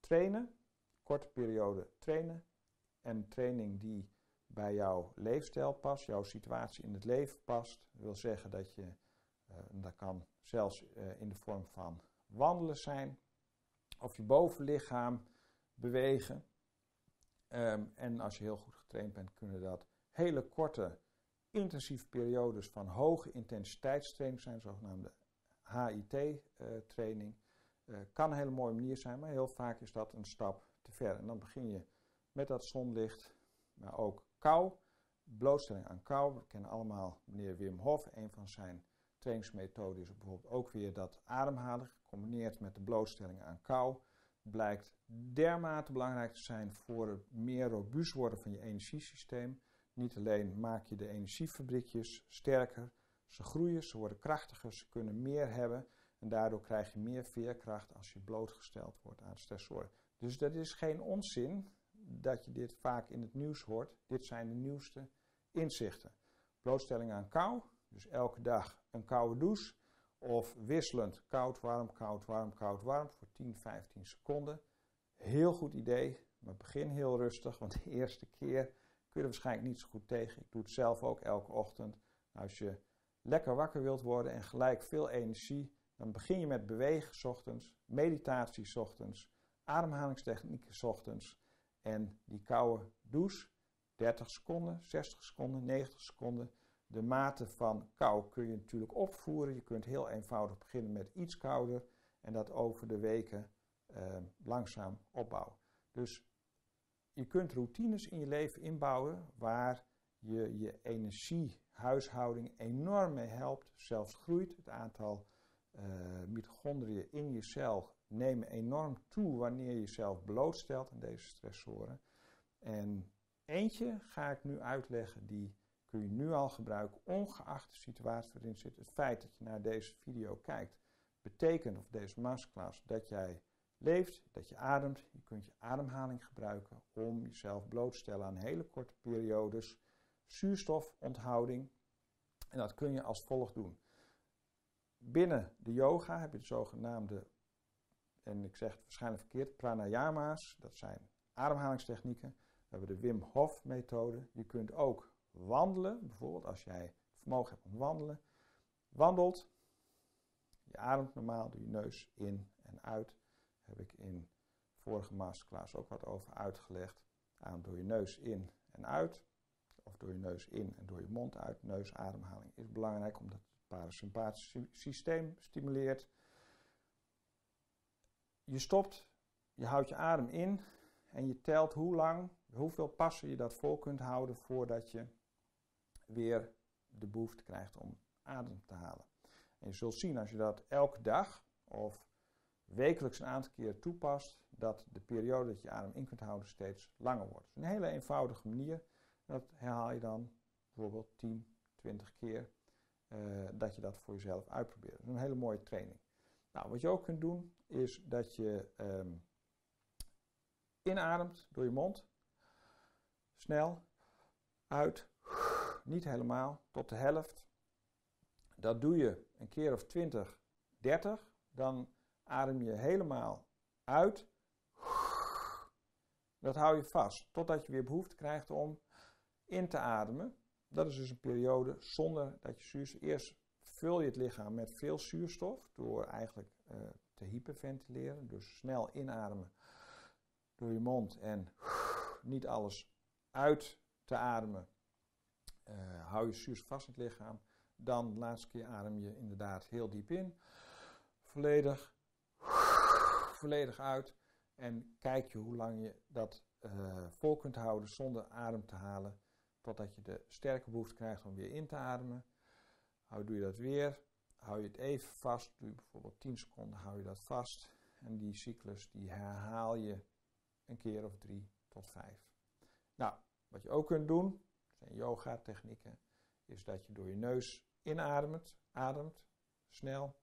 Trainen, korte periode trainen en training die bij jouw leefstijl past, jouw situatie in het leven past, wil zeggen dat je, dat kan zelfs uh, in de vorm van wandelen zijn, of je bovenlichaam bewegen. Um, en als je heel goed getraind bent, kunnen dat hele korte, intensieve periodes van hoge intensiteitstraining zijn, zogenaamde HIT-training. Uh, uh, kan een hele mooie manier zijn, maar heel vaak is dat een stap te ver. En dan begin je met dat zonlicht, maar ook kou, blootstelling aan kou. We kennen allemaal meneer Wim Hof, een van zijn trainingsmethode is bijvoorbeeld ook weer dat ademhalen, gecombineerd met de blootstelling aan kou, blijkt dermate belangrijk te zijn voor het meer robuust worden van je energiesysteem. Niet alleen maak je de energiefabriekjes sterker, ze groeien, ze worden krachtiger, ze kunnen meer hebben en daardoor krijg je meer veerkracht als je blootgesteld wordt aan stressoren. Dus dat is geen onzin dat je dit vaak in het nieuws hoort. Dit zijn de nieuwste inzichten. Blootstelling aan kou, dus elke dag een koude douche. Of wisselend koud, warm, koud, warm, koud, warm voor 10, 15 seconden. Heel goed idee, maar begin heel rustig, want de eerste keer kun je er waarschijnlijk niet zo goed tegen. Ik doe het zelf ook elke ochtend. Als je lekker wakker wilt worden en gelijk veel energie, dan begin je met bewegen ochtends, meditatie ochtends, ademhalingstechnieken ochtends en die koude douche, 30 seconden, 60 seconden, 90 seconden. De mate van kou kun je natuurlijk opvoeren. Je kunt heel eenvoudig beginnen met iets kouder en dat over de weken eh, langzaam opbouwen. Dus je kunt routines in je leven inbouwen waar je je energiehuishouding enorm mee helpt. Zelfs groeit het aantal uh, mitochondriën in je cel nemen enorm toe wanneer je jezelf blootstelt aan deze stressoren. En Eentje ga ik nu uitleggen, die kun je nu al gebruiken, ongeacht de situatie waarin zit. Het feit dat je naar deze video kijkt, betekent, of deze masterclass, dat jij leeft, dat je ademt. Je kunt je ademhaling gebruiken om jezelf bloot te stellen aan hele korte periodes zuurstofonthouding. En dat kun je als volgt doen. Binnen de yoga heb je de zogenaamde, en ik zeg het waarschijnlijk verkeerd, pranayama's. Dat zijn ademhalingstechnieken. We hebben de Wim Hof methode. Je kunt ook wandelen, bijvoorbeeld als jij vermogen hebt om wandelen. Wandelt, je ademt normaal door je neus in en uit. Daar heb ik in vorige masterclass ook wat over uitgelegd. Adem door je neus in en uit. Of door je neus in en door je mond uit. Neusademhaling is belangrijk omdat het parasympathische systeem stimuleert. Je stopt, je houdt je adem in en je telt hoe lang, hoeveel passen je dat vol kunt houden voordat je weer de behoefte krijgt om adem te halen. En je zult zien als je dat elke dag of wekelijks een aantal keer toepast, dat de periode dat je adem in kunt houden steeds langer wordt. een hele eenvoudige manier. Dat herhaal je dan bijvoorbeeld 10, 20 keer uh, dat je dat voor jezelf uitprobeert. Dat is een hele mooie training. Nou, wat je ook kunt doen, is dat je um, inademt door je mond. Snel. Uit. Niet helemaal. Tot de helft. Dat doe je een keer of 20, 30. Dan adem je helemaal uit. Dat hou je vast. Totdat je weer behoefte krijgt om in te ademen. Dat is dus een periode zonder dat je zuurstof. Eerst vul je het lichaam met veel zuurstof door eigenlijk uh, te hyperventileren. Dus snel inademen door je mond en niet alles uit te ademen. Uh, hou je zuurstof vast in het lichaam. Dan de laatste keer adem je inderdaad heel diep in. Volledig, volledig uit. En kijk je hoe lang je dat uh, vol kunt houden zonder adem te halen. Totdat je de sterke behoefte krijgt om weer in te ademen. Hou, doe je dat weer. Hou je het even vast. Doe je bijvoorbeeld 10 seconden, hou je dat vast. En die cyclus die herhaal je een keer of drie tot vijf. Nou, wat je ook kunt doen, yoga technieken, is dat je door je neus inademt, ademt, snel.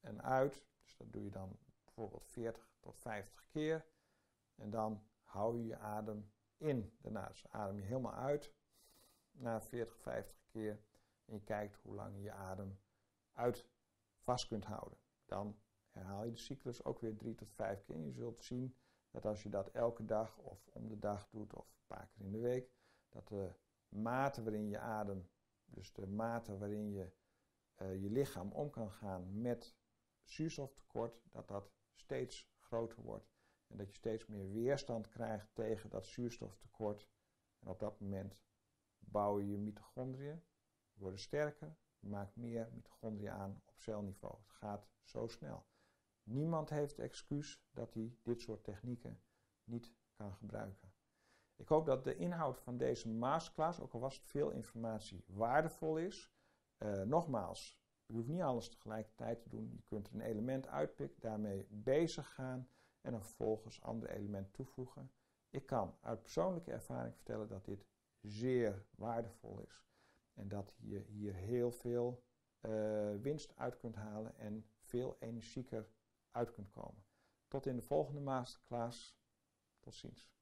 En uit. Dus dat doe je dan bijvoorbeeld 40 tot 50 keer. En dan hou je je adem in. Daarna dus adem je helemaal uit na 40, 50 keer. En je kijkt hoe lang je je adem uit vast kunt houden. Dan herhaal je de cyclus ook weer 3 tot 5 keer. En je zult zien dat als je dat elke dag of om de dag doet of een paar keer in de week, dat de mate waarin je adem, dus de mate waarin je uh, je lichaam om kan gaan met zuurstoftekort, dat dat steeds groter wordt. En dat je steeds meer weerstand krijgt tegen dat zuurstoftekort. En op dat moment bouw je mitochondriën, worden sterker, je maakt meer mitochondriën aan op celniveau. Het gaat zo snel. Niemand heeft excuus dat hij dit soort technieken niet kan gebruiken. Ik hoop dat de inhoud van deze masterclass, ook al was het veel informatie, waardevol is. Uh, nogmaals, je hoeft niet alles tegelijkertijd te doen. Je kunt er een element uitpikken, daarmee bezig gaan en dan vervolgens andere elementen toevoegen. Ik kan uit persoonlijke ervaring vertellen dat dit zeer waardevol is. En dat je hier heel veel uh, winst uit kunt halen en veel energieker uit kunt komen. Tot in de volgende masterclass. Tot ziens.